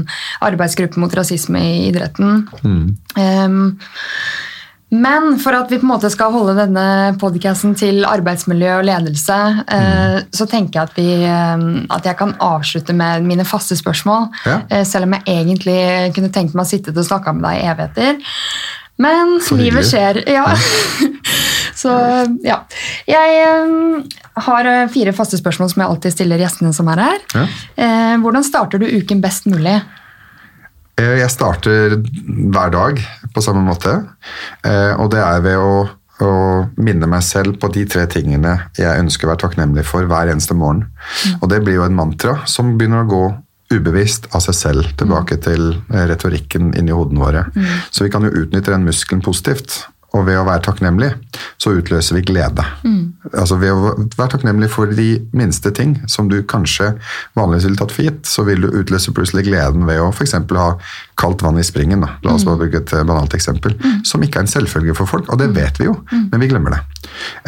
arbeidsgruppe mot rasisme i idretten. Mm. Um, men for at vi på en måte skal holde denne podcasten til arbeidsmiljø og ledelse, eh, mm. så tenker jeg at, vi, eh, at, jeg kan avslutte med mine faste spørsmål. Ja. Eh, selv om jeg egentlig kunne tenkt meg å sitte og snakke med deg i evigheter. Men livet skjer. Ja. så ja. Jeg har fire faste spørsmål som jeg alltid stiller gjestene som er her. Ja. Hvordan starter du uken best mulig? Jeg starter hver dag på samme måte. Eh, og det er ved å, å, minne meg selv på de tre tingene jeg ønsker å være takknemlig for hver eneste morgen. Mm. Og det blir jo en mantra som begynner å gå ubevisst av seg selv tilbake mm. til eh, retorikken inni hodene våre. Mm. Så vi kan jo utnytte den muskelen positivt. Og ved å være takknemlig, så utløser vi glede. Mm. Altså Ved å være takknemlig for de minste ting som du kanskje vanligvis ville tatt for gitt, så vil du utløse plutselig gleden ved å f.eks. ha kaldt vann i springen. Da. La oss mm. bare bruke et banalt eksempel. Mm. Som ikke er en selvfølge for folk, og det mm. vet vi jo, mm. men vi glemmer det.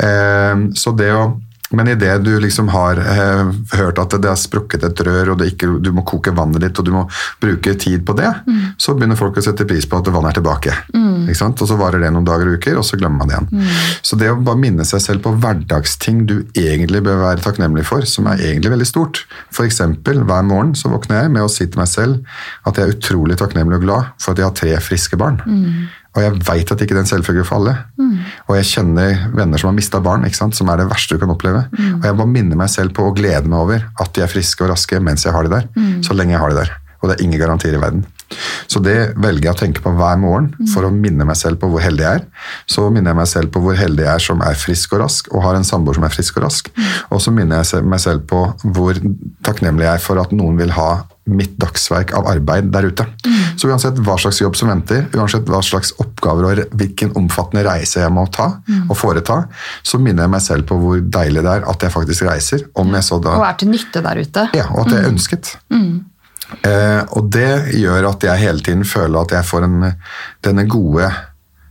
Eh, så det å men idet du liksom har eh, hørt at det har sprukket et rør, og ikke, du må koke vannet ditt og du må bruke tid på det, mm. så begynner folk å sette pris på at vannet er tilbake. Mm. Og så varer det noen dager og uker, og så glemmer man det igjen. Mm. Så det å bare minne seg selv på hverdagsting du egentlig bør være takknemlig for, som er egentlig veldig stort. F.eks. hver morgen så våkner jeg med å si til meg selv at jeg er utrolig takknemlig og glad for at jeg har tre friske barn. Og jeg veit at ikke det er en selvfølge for alle. Mm. Og jeg kjenner venner som har mista barn, som er det verste du kan oppleve. Mm. Og jeg må minne meg selv på å glede meg over at de er friske og raske mens jeg har de der. Mm. Så lenge jeg har de der. Og det er ingen garantier i verden. Så det velger jeg å tenke på hver morgen mm. for å minne meg selv på hvor heldig jeg er. Så minner jeg meg selv på hvor heldig jeg er som er frisk og rask, og har en samboer som er frisk og rask. Mm. Og så minner jeg meg selv på hvor takknemlig jeg er for at noen vil ha mitt dagsverk av arbeid der ute. Mm. Så uansett hva slags jobb som venter, uansett hva slags oppgaver og hvilken omfattende reise jeg må ta mm. og foreta, så minner jeg meg selv på hvor deilig det er at jeg faktisk reiser. Om jeg så da, og er til nytte der ute. Ja, og at det er mm. ønsket. Mm. Eh, og det gjør at jeg hele tiden føler at jeg får en, denne gode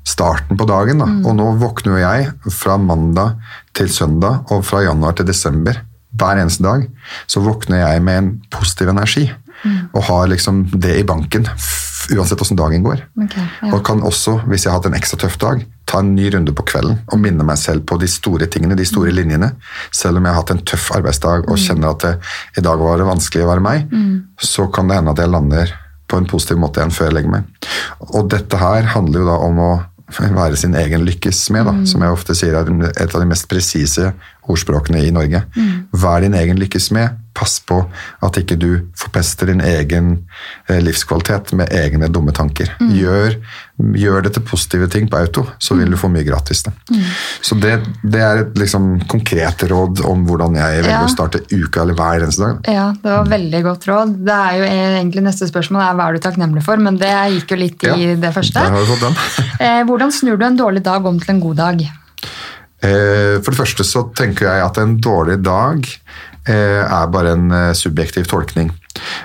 starten på dagen. Mm. Og nå våkner jeg fra mandag til søndag og fra januar til desember. Hver eneste dag så våkner jeg med en positiv energi. Mm. Og har liksom det i banken uansett åssen dagen går. Okay, ja. Og kan også, hvis jeg har hatt en ekstra tøff dag, ta en ny runde på kvelden og minne meg selv på de store tingene, de store mm. linjene. Selv om jeg har hatt en tøff arbeidsdag og mm. kjenner at det, i dag var det vanskelig å være meg, mm. så kan det hende at jeg lander på en positiv måte igjen før jeg legger meg. Og dette her handler jo da om å være sin egen lykkes med, da, mm. som jeg ofte sier er et av de mest presise ordspråkene i Norge. Mm. Vær din egen lykkes med. Pass på at ikke du forpester din egen eh, livskvalitet med egne dumme tanker. Mm. Gjør, gjør, det til positive ting på auto, så vil du få mye gratis. Mm. Så det, det, er et liksom, konkret råd om hvordan jeg velger ja. å starte uka eller hver eneste dag. Ja, Det var veldig godt råd. Det er jo egentlig Neste spørsmål er hva er du takknemlig for, men det gikk jo litt i ja, det første. Der har fått den. Eh, hvordan snur du en dårlig dag om til en god dag? Eh, for det første så tenker jeg at en dårlig dag eh, er bare en eh, subjektiv tolkning.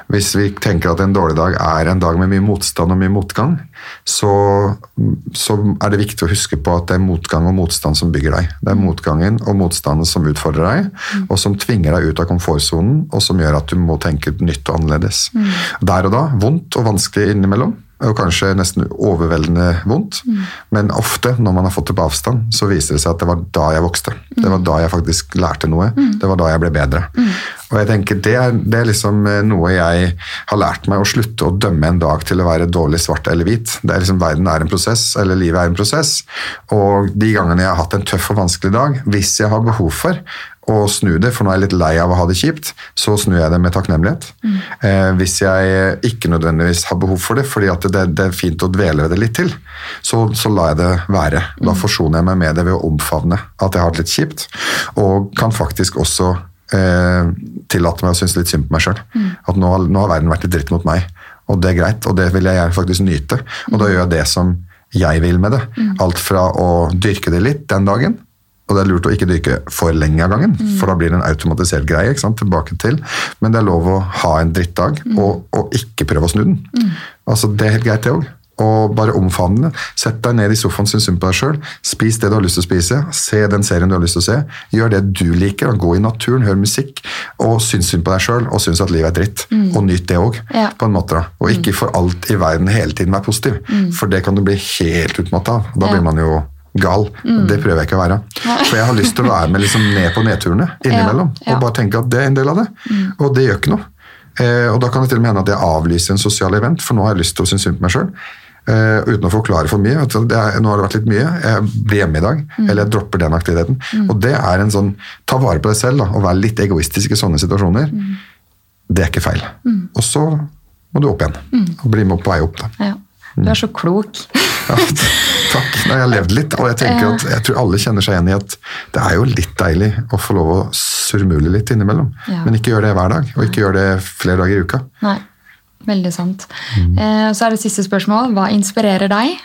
Hvis vi tenker at en dårlig dag er en dag med mye motstand og mye motgang, så, så er det viktig å huske på at det er motgang og motstand som bygger deg. Det er motgangen og motstanden som utfordrer deg, og som tvinger deg ut av komfortsonen, og som gjør at du må tenke nytt og annerledes. Der og da, vondt og vanskelig innimellom, og kanskje nesten overveldende vondt. Mm. Men ofte når man har fått det på avstand, så viser det seg at det var da jeg vokste. Mm. Det var da jeg faktisk lærte noe. Mm. Det var da jeg ble bedre. Og jeg tenker det er, det er, liksom eh, noe jeg har lært meg, å slutte å dømme en dag til å være dårlig svart eller hvit. Det er liksom Verden er en prosess, eller livet er en prosess. Og de gangene jeg har hatt en tøff og vanskelig dag, hvis jeg har behov for å snu det, for nå er jeg litt lei av å ha det kjipt, så snur jeg det med takknemlighet. Mm. Eh, hvis jeg ikke nødvendigvis har behov for det, fordi det, det, er fint å dvele ved det litt til, så, så lar jeg det være. Da mm. forsoner jeg meg med det ved å omfavne at jeg har det litt kjipt, og kan faktisk også eh, tillate meg å synes litt synd på meg sjøl. Mm. At nå, nå, har verden vært litt dritt mot meg, og det er greit, og det vil jeg faktisk nyte. Og da mm. gjør jeg det som jeg vil med det. Mm. Alt fra å dyrke det litt den dagen, og det er lurt å ikke dyrke for lenge av gangen, mm. for da blir det en automatisert greie. Tilbake til. Men det er lov å ha en drittdag, og, og, ikke prøve å snu den. Altså, Det er helt greit, det òg. Og bare omfavne det. Sett deg ned i sofaen, syns synd på deg sjøl. Spis det du har lyst til å spise. Se den serien du har lyst til å se. Gjør det du liker. Gå i naturen, hør musikk, og syns synd på deg sjøl, og syns at livet er dritt. Mm. Og nyt det òg, ja. på en måte. Og ikke mm. for alt i verden hele tiden være positiv, mm. for det kan du bli helt utmatta av. Da ja. blir man jo gal. Mm. Det prøver jeg ikke å være. For jeg har lyst til å være med liksom ned på nedturene innimellom. Ja, ja. Og bare tenke at det er en del av det. Mm. Og det gjør ikke noe. Eh, og da kan det til og med hende at jeg avlyser en sosial event, for nå har jeg lyst til å synes synd på meg sjøl. Eh, uten å forklare for mye. Er, nå har det vært litt mye. Jeg blir hjemme i dag. Mm. Eller jeg dropper den aktiviteten. Mm. Og det er en sånn Ta vare på deg selv da, og være litt egoistisk i sånne situasjoner. Mm. Det er ikke feil. Mm. Og så må du opp igjen. Og bli med på vei opp. da. Ja. Du er så klok. Ja, takk. Nei, jeg har levd litt, og jeg tenker at jeg tror alle kjenner seg igjen i at det er jo litt deilig å få lov å surmule litt innimellom. Ja. Men ikke gjør det hver dag, og ikke gjør det flere dager i uka. Nei, veldig sant. Mm. Eh, så er det siste spørsmål. Hva inspirerer deg?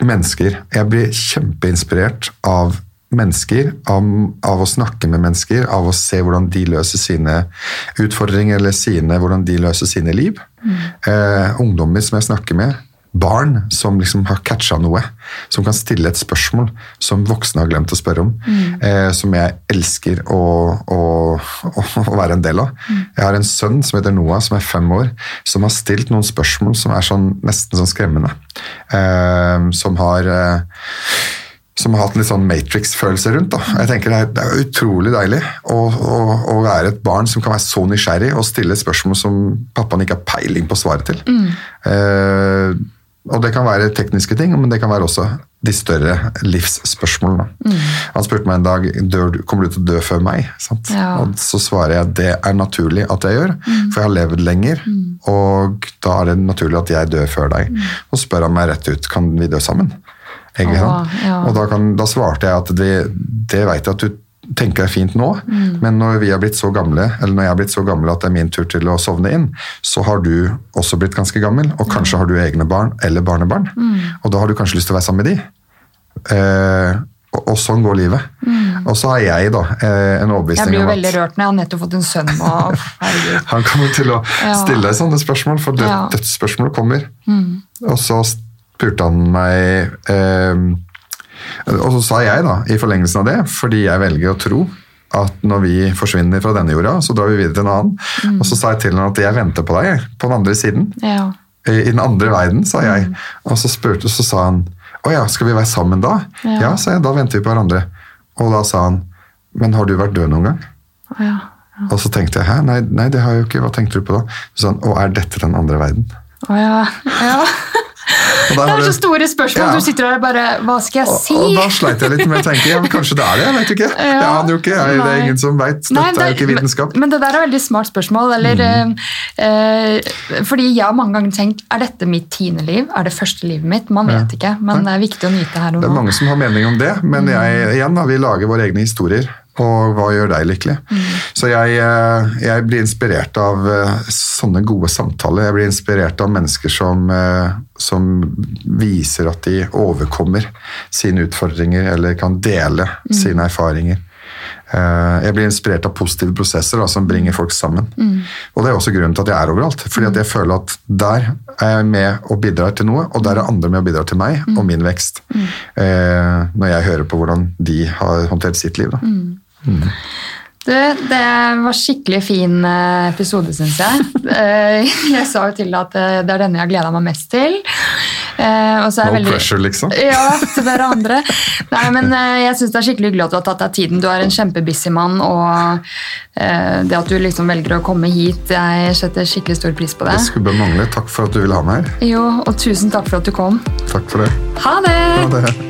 Mennesker. Jeg blir kjempeinspirert av mennesker, av, av, å snakke med mennesker, av å se hvordan de løser sine utfordringer eller sine, hvordan de løser sine liv. Mm. Eh, ungdommer som jeg snakker med, barn som liksom har catcha noe, som kan stille et spørsmål som voksne har glemt å spørre om, mm. eh, som jeg elsker å, å, å, å, være en del av. Mm. Jeg har en sønn som heter Noah, som er fem år, som har stilt noen spørsmål som er sånn, nesten sånn skremmende. Eh, som har eh, som har hatt en litt sånn Matrix-følelse rundt. Da. Jeg tenker Det er, det er utrolig deilig å, å, å, være et barn som kan være så nysgjerrig og stille spørsmål som pappaen ikke har peiling på svaret til. Mm. Eh, og det kan være tekniske ting, men det kan være også de større livsspørsmålene. Mm. Han spurte meg en dag dør, kommer du til å dø før meg. Ja. Og så svarer jeg det er naturlig at jeg gjør, mm. for jeg har levd lenger. Mm. Og da er det naturlig at jeg dør før deg. Mm. Og spør han meg rett ut kan vi dø sammen. Åh, ja. Og da, kan, da, svarte jeg at det, det vet jeg at du tenker er fint nå, mm. men når vi har blitt så gamle, eller når jeg har blitt så gammel at det er min tur til å sovne inn, så har du også blitt ganske gammel, og kanskje har du egne barn eller barnebarn. Mm. Og da har du kanskje lyst til å være sammen med de. Eh, og, og, sånn går livet. Mm. Og så har jeg da eh, en overbevisning om at Jeg blir jo veldig rørt når jeg har nettopp fått en sønn. Og, han kommer til å stille deg sånne spørsmål, for død, ja. dødsspørsmål kommer. Mm. Og så spurte han meg eh, og så sa jeg, da, i forlengelsen av det, fordi jeg velger å tro at når vi forsvinner fra denne jorda, så drar vi videre til en annen. Mm. Og så sa jeg til henne at jeg venter på deg på den andre siden. Ja. I den andre verden, sa jeg. Mm. Og så spurte, så sa han å ja, skal vi være sammen da? Ja, ja sa jeg. Da venter vi på hverandre. Og da sa han men har du vært død noen gang? Ja, ja. Og så tenkte jeg hæ, nei, nei, det har jeg jo ikke. Hva tenkte du på da? Så sa han å, er dette den andre verden? Å ja, ja. Det er så store spørsmål. Ja. Du sitter der og bare Hva skal jeg si? Og, og da sleit jeg litt med å tenke ja, kanskje det er det. Jeg vet ikke. Ja. Jeg aner jo ikke. Jeg, det er ingen som vet. Dette Nei, det, er jo ikke vitenskap. Men, men, det der er veldig smart spørsmål. Eller, mm. eh, fordi jeg har mange ganger tenkt er dette mitt tiende liv? Er det første livet mitt? Man vet ikke, men det er viktig å nyte her og nå. Det er mange som har mening om det, men jeg, igjen, vi lager våre egne historier og hva gjør deg lykkelig? Mm. Så jeg, eh, jeg, blir inspirert av eh, sånne gode samtaler. Jeg blir inspirert av mennesker som, eh, som viser at de overkommer sine utfordringer eller kan dele mm. sine erfaringer. Jeg blir inspirert av positive prosesser da, som bringer folk sammen. Og det er også grunnen til at jeg er overalt. fordi at jeg føler at der er jeg med og bidrar til noe, og der er andre med og bidrar til meg og min vekst. Eh, når jeg hører på hvordan de har håndtert sitt liv. Da. Du, det var skikkelig fin eh, episode, syns jeg. Eh, Jeg sa jo til deg at eh, det er denne jeg har gleda meg mest til. Og så No veldig- pressure, liksom. Ja, til dere andre. Nei, men jeg syns det er skikkelig hyggelig at du har tatt deg tiden. Du er en kjempebusy mann, og det at du liksom velger å komme hit, jeg setter skikkelig stor pris på det. Det skulle bare mangle. Takk for at du ville ha meg her. Jo, og tusen takk for at du kom. Takk for det. Ha det! Ha det.